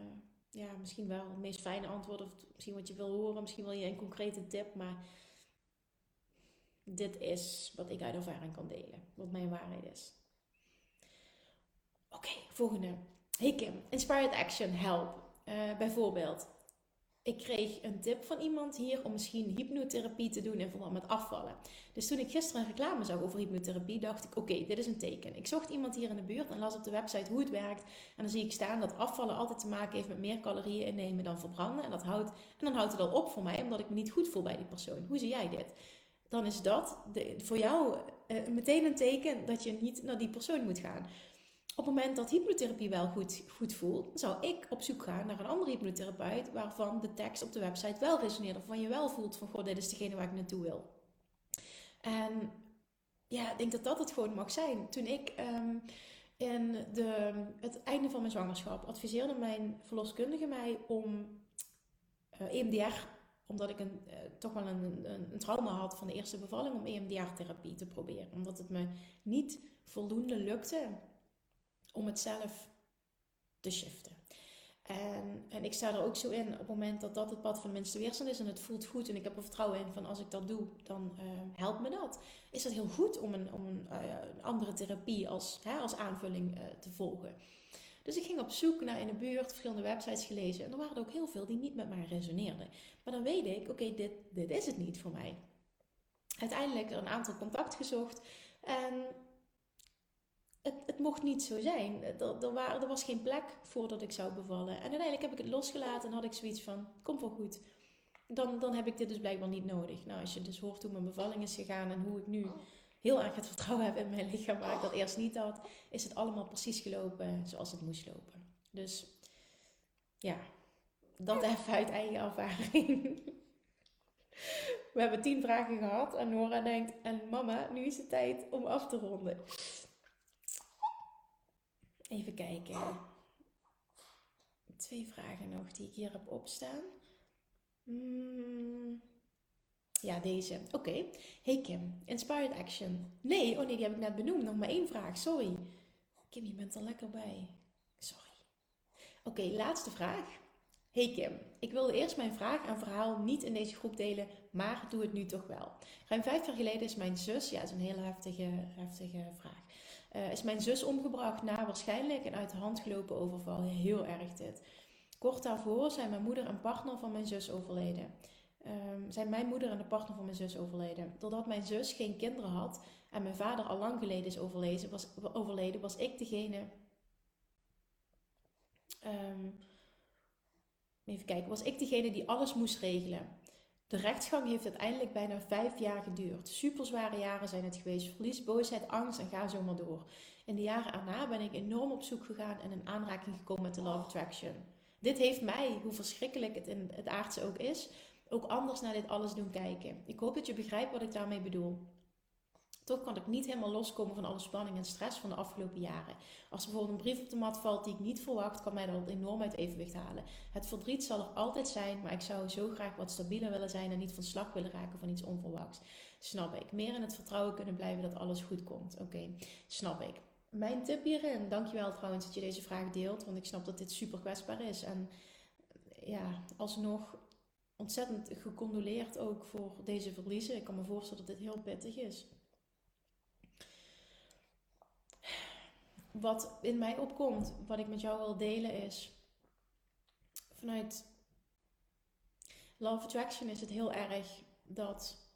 ja, misschien wel het meest fijne antwoord. Of misschien wat je wil horen. Misschien wil je een concrete tip. Maar dit is wat ik uit ervaring kan delen. Wat mijn waarheid is. Oké, volgende. Hey Kim, Inspired Action, help. Uh, bijvoorbeeld, ik kreeg een tip van iemand hier om misschien hypnotherapie te doen in verband met afvallen. Dus toen ik gisteren een reclame zag over hypnotherapie, dacht ik: oké, dit is een teken. Ik zocht iemand hier in de buurt en las op de website hoe het werkt. En dan zie ik staan dat afvallen altijd te maken heeft met meer calorieën innemen dan verbranden. En, dat houdt, en dan houdt het al op voor mij, omdat ik me niet goed voel bij die persoon. Hoe zie jij dit? Dan is dat de, voor jou uh, meteen een teken dat je niet naar die persoon moet gaan op het moment dat hypnotherapie wel goed, goed voelt, zou ik op zoek gaan naar een andere hypnotherapeut waarvan de tekst op de website wel resoneert. Of van je wel voelt van, goh, dit is degene waar ik naartoe wil. En ja, ik denk dat dat het gewoon mag zijn. Toen ik um, in de, het einde van mijn zwangerschap adviseerde mijn verloskundige mij om uh, eh, EMDR, omdat ik een, uh, toch wel een, een, trauma had van de eerste bevalling, om EMDR-therapie te proberen. Omdat het me niet voldoende lukte om het zelf te shiften. En, en ik sta er ook zo in op het moment dat dat het pad van de minste weerstand is en het voelt goed en ik heb er vertrouwen in van als ik dat doe, dan uh, helpt me dat. Is het heel goed om een, om een, een andere therapie als, hè, als aanvulling uh, te volgen. Dus ik ging op zoek naar in de buurt, verschillende websites gelezen en er waren er ook heel veel die niet met mij resoneerden. Maar dan weet ik, oké, dit, dit is het niet voor mij. Uiteindelijk er een aantal contact gezocht en het, het, mocht niet zo zijn. Er, er, er, was geen plek voordat ik zou bevallen. En uiteindelijk heb ik het losgelaten en had ik zoiets van, komt wel goed. Dan, dan heb ik dit dus blijkbaar niet nodig. Nou, als je dus hoort hoe mijn bevalling is gegaan en hoe ik nu heel erg het vertrouwen heb in mijn lichaam, waar ik dat eerst niet had, is het allemaal precies gelopen zoals het moest lopen. Dus ja, dat even uit eigen ervaring. We hebben tien vragen gehad en Nora denkt, en mama, nu is het tijd om af te ronden. Even kijken. Twee vragen nog die ik hier heb opstaan. Hmm. Ja, deze. Oké. Hey Kim, Inspired Action. Nee, oh nee, die heb ik net benoemd. Nog maar één vraag, sorry. Kim, je bent er lekker bij. Sorry. Oké, laatste vraag. Hey Kim, ik wilde eerst mijn vraag en verhaal niet in deze groep delen, maar doe het nu toch wel. Ruim vijf jaar geleden is mijn zus, ja, dat is een hele heftige, heftige vraag, uh, is mijn zus omgebracht na waarschijnlijk een uit de hand gelopen overval. Heel erg dit. Kort daarvoor zijn mijn moeder en partner van mijn zus overleden. Um, zijn mijn moeder en de partner van mijn zus overleden. Doordat mijn zus geen kinderen had en mijn vader al lang geleden is overleden, was, overleden, was ik degene. Um, even kijken, was ik degene die alles moest regelen. De rechtsgang heeft uiteindelijk bijna vijf jaar geduurd. Super zware jaren zijn het geweest. Verlies, boosheid, angst en ga zo maar door. In de jaren daarna ben ik enorm op zoek gegaan en in aanraking gekomen met de Love Attraction. Dit heeft mij, hoe verschrikkelijk het in het aardse ook is, ook anders naar dit alles doen kijken. Ik hoop dat je begrijpt wat ik daarmee bedoel. Toch kan ik niet helemaal loskomen van alle spanning en stress van de afgelopen jaren. Als er bijvoorbeeld een brief op de mat valt die ik niet verwacht, kan mij dat enorm uit evenwicht halen. Het verdriet zal er altijd zijn, maar ik zou zo graag wat stabieler willen zijn en niet van slag willen raken van iets onverwachts. Snap ik. Meer in het vertrouwen kunnen blijven dat alles goed komt. Oké, snap ik. Mijn tip hierin, dankjewel trouwens dat je deze vraag deelt, want ik snap dat dit super kwetsbaar is. En ja, alsnog ontzettend gecondoleerd ook voor deze verliezen. Ik kan me voorstellen dat dit heel pittig is. Wat in mij opkomt, wat ik met jou wil delen is vanuit Love Attraction is het heel erg dat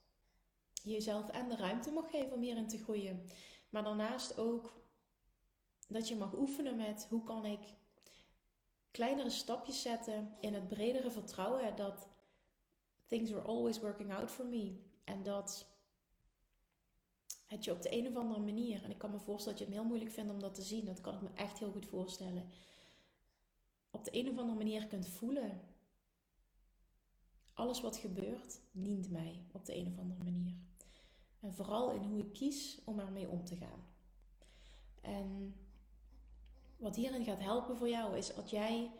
je jezelf en de ruimte mag geven om hierin te groeien. Maar daarnaast ook dat je mag oefenen met hoe kan ik kleinere stapjes zetten in het bredere vertrouwen dat things are always working out for me. En dat het je op de een of andere manier, en ik kan me voorstellen dat je het heel moeilijk vindt om dat te zien, dat kan ik me echt heel goed voorstellen, op de een of andere manier kunt voelen. Alles wat gebeurt, dient mij op de een of andere manier. En vooral in hoe ik kies om ermee om te gaan. En wat hierin gaat helpen voor jou is dat jij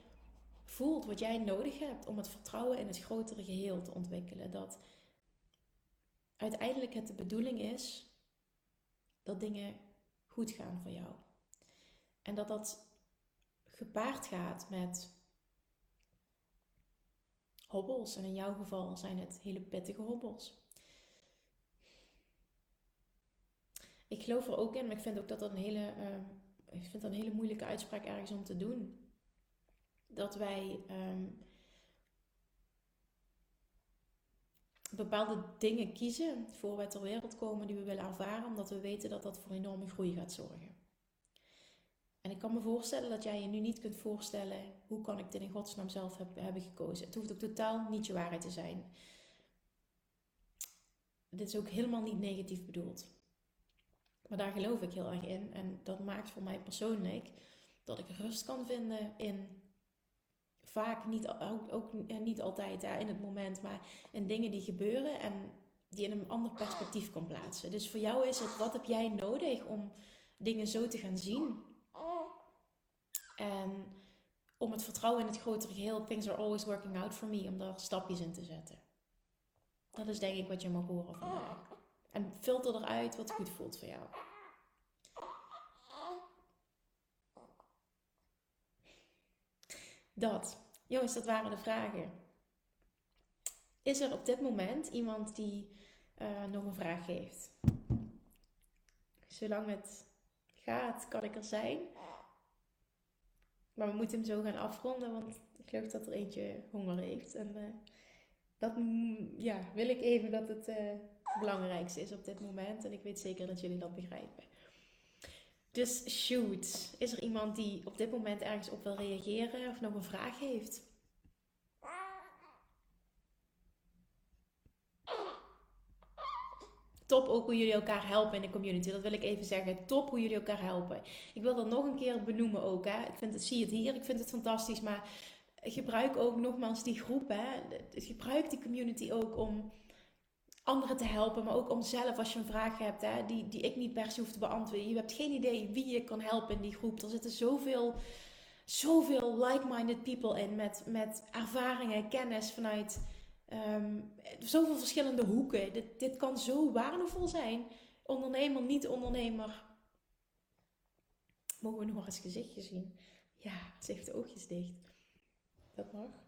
voelt wat jij nodig hebt om het vertrouwen in het grotere geheel te ontwikkelen. Dat uiteindelijk het de bedoeling is dat dingen goed gaan voor jou. En dat dat gepaard gaat met hobbels. En in jouw geval zijn het hele pittige hobbels. Ik geloof er ook in, maar ik vind ook dat dat een hele, uh, ik vind dat een hele moeilijke uitspraak ergens om te doen dat wij ehm, bepaalde dingen kiezen voor wij ter wereld komen die we willen ervaren, omdat we weten dat dat voor enorme groei gaat zorgen. En ik kan me voorstellen dat jij je nu niet kunt voorstellen hoe kan ik dit in godsnaam zelf heb, hebben gekozen. Het hoeft ook totaal niet je waarheid te zijn. Dit is ook helemaal niet negatief bedoeld. Maar daar geloof ik heel erg in. En dat maakt voor mij persoonlijk dat ik rust kan vinden in vaak niet, ook, ook niet altijd hè, in het moment, maar in dingen die gebeuren en die in een ander perspectief kan plaatsen. Dus voor jou is het, wat heb jij nodig om dingen zo te gaan zien? En om het vertrouwen in het grotere geheel, things are always working out for me, om daar stapjes in te zetten. Dat is denk ik wat je mag horen vandaag. En filter eruit wat goed voelt voor jou. Dat. Jongens, dat waren de vragen. Is er op dit moment iemand die uh, nog een vraag heeft? Zolang het gaat, kan ik er zijn. Maar we moeten hem zo gaan afronden, want ik geloof dat er eentje honger heeft. En uh, dat ja, wil ik even dat het uh, belangrijkste is op dit moment. En ik weet zeker dat jullie dat begrijpen. Dus shoot. Is er iemand die op dit moment ergens op wil reageren of nog een vraag heeft? Top ook hoe jullie elkaar helpen in de community. Dat wil ik even zeggen. Top hoe jullie elkaar helpen. Ik wil dat nog een keer benoemen ook. Hè. Ik vind het, zie het hier, ik vind het fantastisch. Maar gebruik ook nogmaals die groep. Hè. Gebruik die community ook om anderen te helpen, maar ook om zelf als je een vraag hebt hè, die, die ik niet per se hoef te beantwoorden. Je hebt geen idee wie je kan helpen in die groep. Er zitten zoveel, zoveel like-minded people in met, met ervaringen, kennis vanuit um, zoveel verschillende hoeken. Dit, dit kan zo waardevol zijn. Ondernemer, niet ondernemer. Mogen we nog eens gezichtje zien? Ja, ze heeft de oogjes dicht. Dat mag.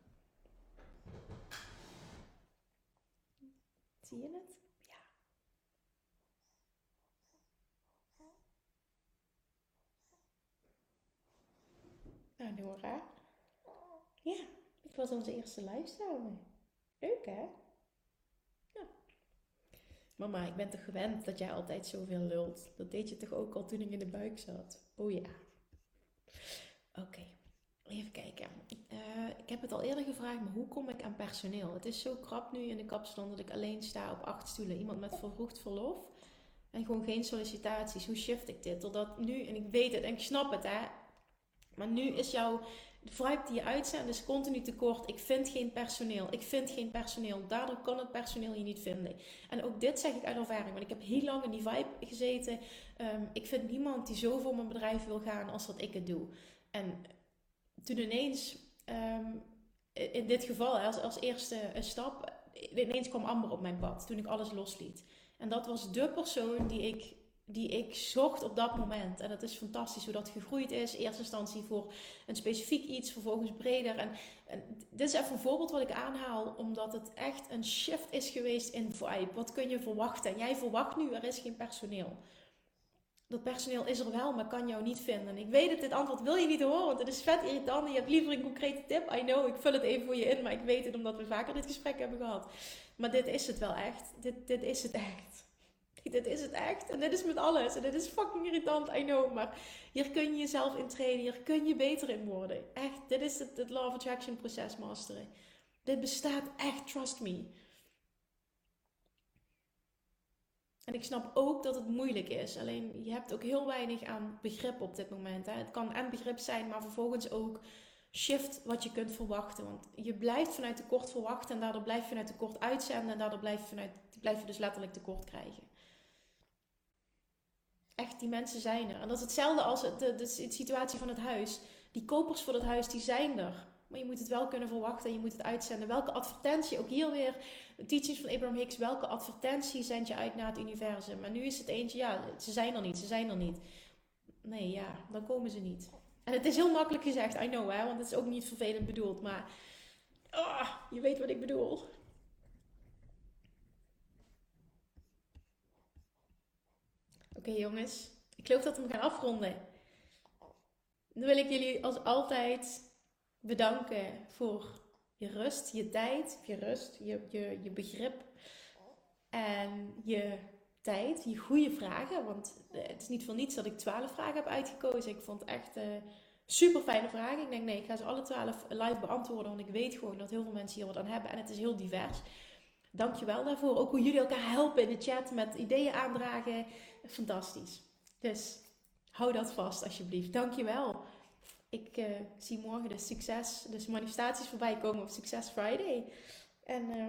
Zie je het? Ja. Nou, Nora. Ja, dit was onze eerste live samen. Leuk, hè? Ja. Mama, ik ben toch gewend dat jij altijd zoveel lult. Dat deed je toch ook al toen ik in de buik zat? Oh ja. Oké, even kijken. Uh, ik heb het al eerder gevraagd, maar hoe kom ik aan personeel? Het is zo krap nu in de kapsalon dat ik alleen sta op acht stoelen. Iemand met vervroegd verlof. En gewoon geen sollicitaties. Hoe shift ik dit? Totdat nu, en ik weet het en ik snap het, hè. Maar nu is jouw vibe die je uitzendt is continu tekort. Ik vind geen personeel. Ik vind geen personeel. Daardoor kan het personeel je niet vinden. En ook dit zeg ik uit ervaring. Want ik heb heel lang in die vibe gezeten. Ehm, ik vind niemand die zo voor mijn bedrijf wil gaan als dat ik het doe. En toen ineens, ehm, in dit geval als, als eerste stap, ineens kwam Amber op mijn pad. Toen ik alles losliet. En dat was de persoon die ik die ik zocht op dat moment. En dat is fantastisch hoe dat gegroeid is. In eerste instantie voor een specifiek iets, vervolgens breder. En, en, dit is even een voorbeeld wat ik aanhaal, omdat het echt een shift is geweest in vibe. Wat kun je verwachten? En jij verwacht nu, er is geen personeel. Dat personeel is er wel, maar kan jou niet vinden. En ik weet het, dit antwoord wil je niet horen, want het is vet irritant. Je hebt liever een concrete tip. I know, ik vul het even voor je in, maar ik weet het omdat we vaker dit gesprek hebben gehad. Maar dit is het wel echt. Dit, dit is het echt dit is het echt. En dit is met alles. En dit is fucking irritant, I know. Maar hier kun je jezelf in trainen. Hier kun je beter in worden. Echt, dit is het, het Law of Attraction proces masteren. Dit bestaat echt, trust me. En ik snap ook dat het moeilijk is. Alleen je hebt ook heel weinig aan begrip op dit moment. Hè. Het kan en begrip zijn, maar vervolgens ook shift wat je kunt verwachten. Want je blijft vanuit tekort verwachten en daardoor blijf je vanuit tekort uitzenden en daardoor blijf je, vanuit, blijf je dus letterlijk tekort krijgen. Echt, die mensen zijn er. En dat is hetzelfde als de, de, de, situatie van het huis. Die kopers voor het huis, die zijn er. Maar je moet het wel kunnen verwachten en je moet het uitzenden. Welke advertentie, ook hier weer, teachings van Abraham Hicks, welke advertentie zend je uit naar het universum? Maar nu is het eentje, ja, ze zijn er niet, ze zijn er niet. Nee, ja, dan komen ze niet. En het is heel makkelijk gezegd, I know, hè, want het is ook niet vervelend bedoeld, maar oh, je weet wat ik bedoel. Oké jongens, ik geloof dat we gaan afronden. Dan wil ik jullie als altijd bedanken voor je rust, je tijd, je rust, je, je, je begrip en je tijd, je goede vragen. Want eh, het is niet voor niets dat ik twaalf vragen heb uitgekozen. Ik vond echt uh, super fijne vragen. Ik denk nee, ik ga ze alle twaalf live beantwoorden, want ik weet gewoon dat heel veel mensen hier wat aan hebben en het is heel divers. Dankjewel daarvoor. Ook hoe jullie elkaar helpen in de chat met ideeën aandragen. Fantastisch. Dus hou dat vast alsjeblieft. Dankjewel. Ik uh, zie morgen de succes, dus manifestaties voorbij komen op Success Friday. En uh,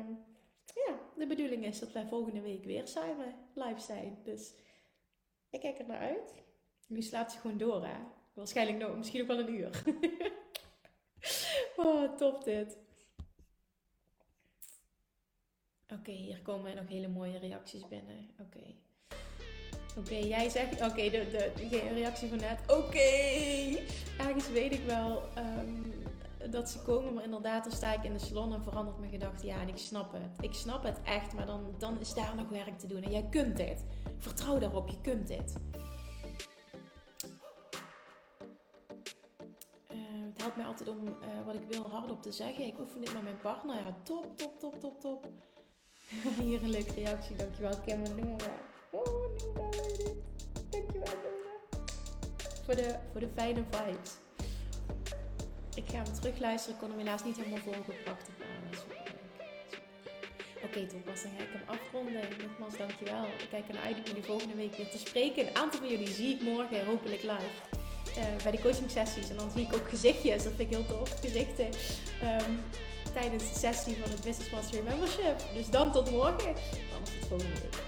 ja, de bedoeling is dat wij volgende week weer samen live zijn. Dus ik kijk er naar uit. Nu slaat ze gewoon door, hè? Waarschijnlijk nog, misschien ook wel een uur. oh, top dit. Oké, hier komen nog hele mooie reacties binnen. Oké. Oké, jij zegt, oké, de, de, reactie van net, oké. Weet ik wel um, dat ze komen, maar inderdaad, dan sta ik in de salon en verandert mijn gedachte. Ja, en ik snap het. Ik snap het echt, maar dan, dan is daar nog werk te doen. En jij kunt dit. Vertrouw daarop, je kunt dit. Uh, het helpt mij altijd om uh, wat ik wil hardop te zeggen. Ik oefen dit met mijn partner. Ja, top, top, top, top, top. Hier een leuke reactie, dankjewel Kim en Nora. Oh. Dankjewel Nora. Voor de, voor de fijne vibes. Ik ga hem terugluisteren, ik kon hem helaas niet helemaal volgepakt. Oké, okay, was dan ga ik hem afronden. Nogmaals, dankjewel. Ik kijk ernaar uit om jullie volgende week weer te spreken. Een aantal van jullie zie ik morgen hopelijk live. Uh, bij de coaching sessies. En dan zie ik ook gezichtjes. Dat vind ik heel tof. Gezichten. Um, tijdens de sessie van het Business Mastery Membership. Dus dan tot morgen. Anders tot volgende week.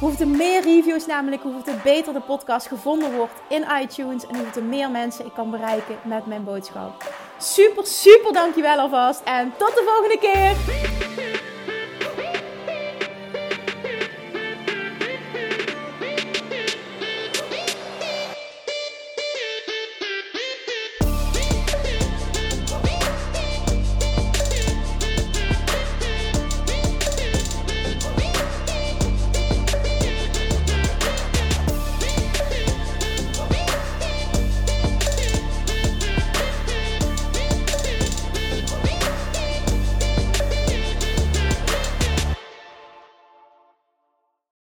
Hoeveel er meer reviews namelijk, er beter de podcast gevonden wordt in iTunes. En hoeveel er meer mensen ik kan bereiken met mijn boodschap. Super, super dankjewel alvast. En tot de volgende keer.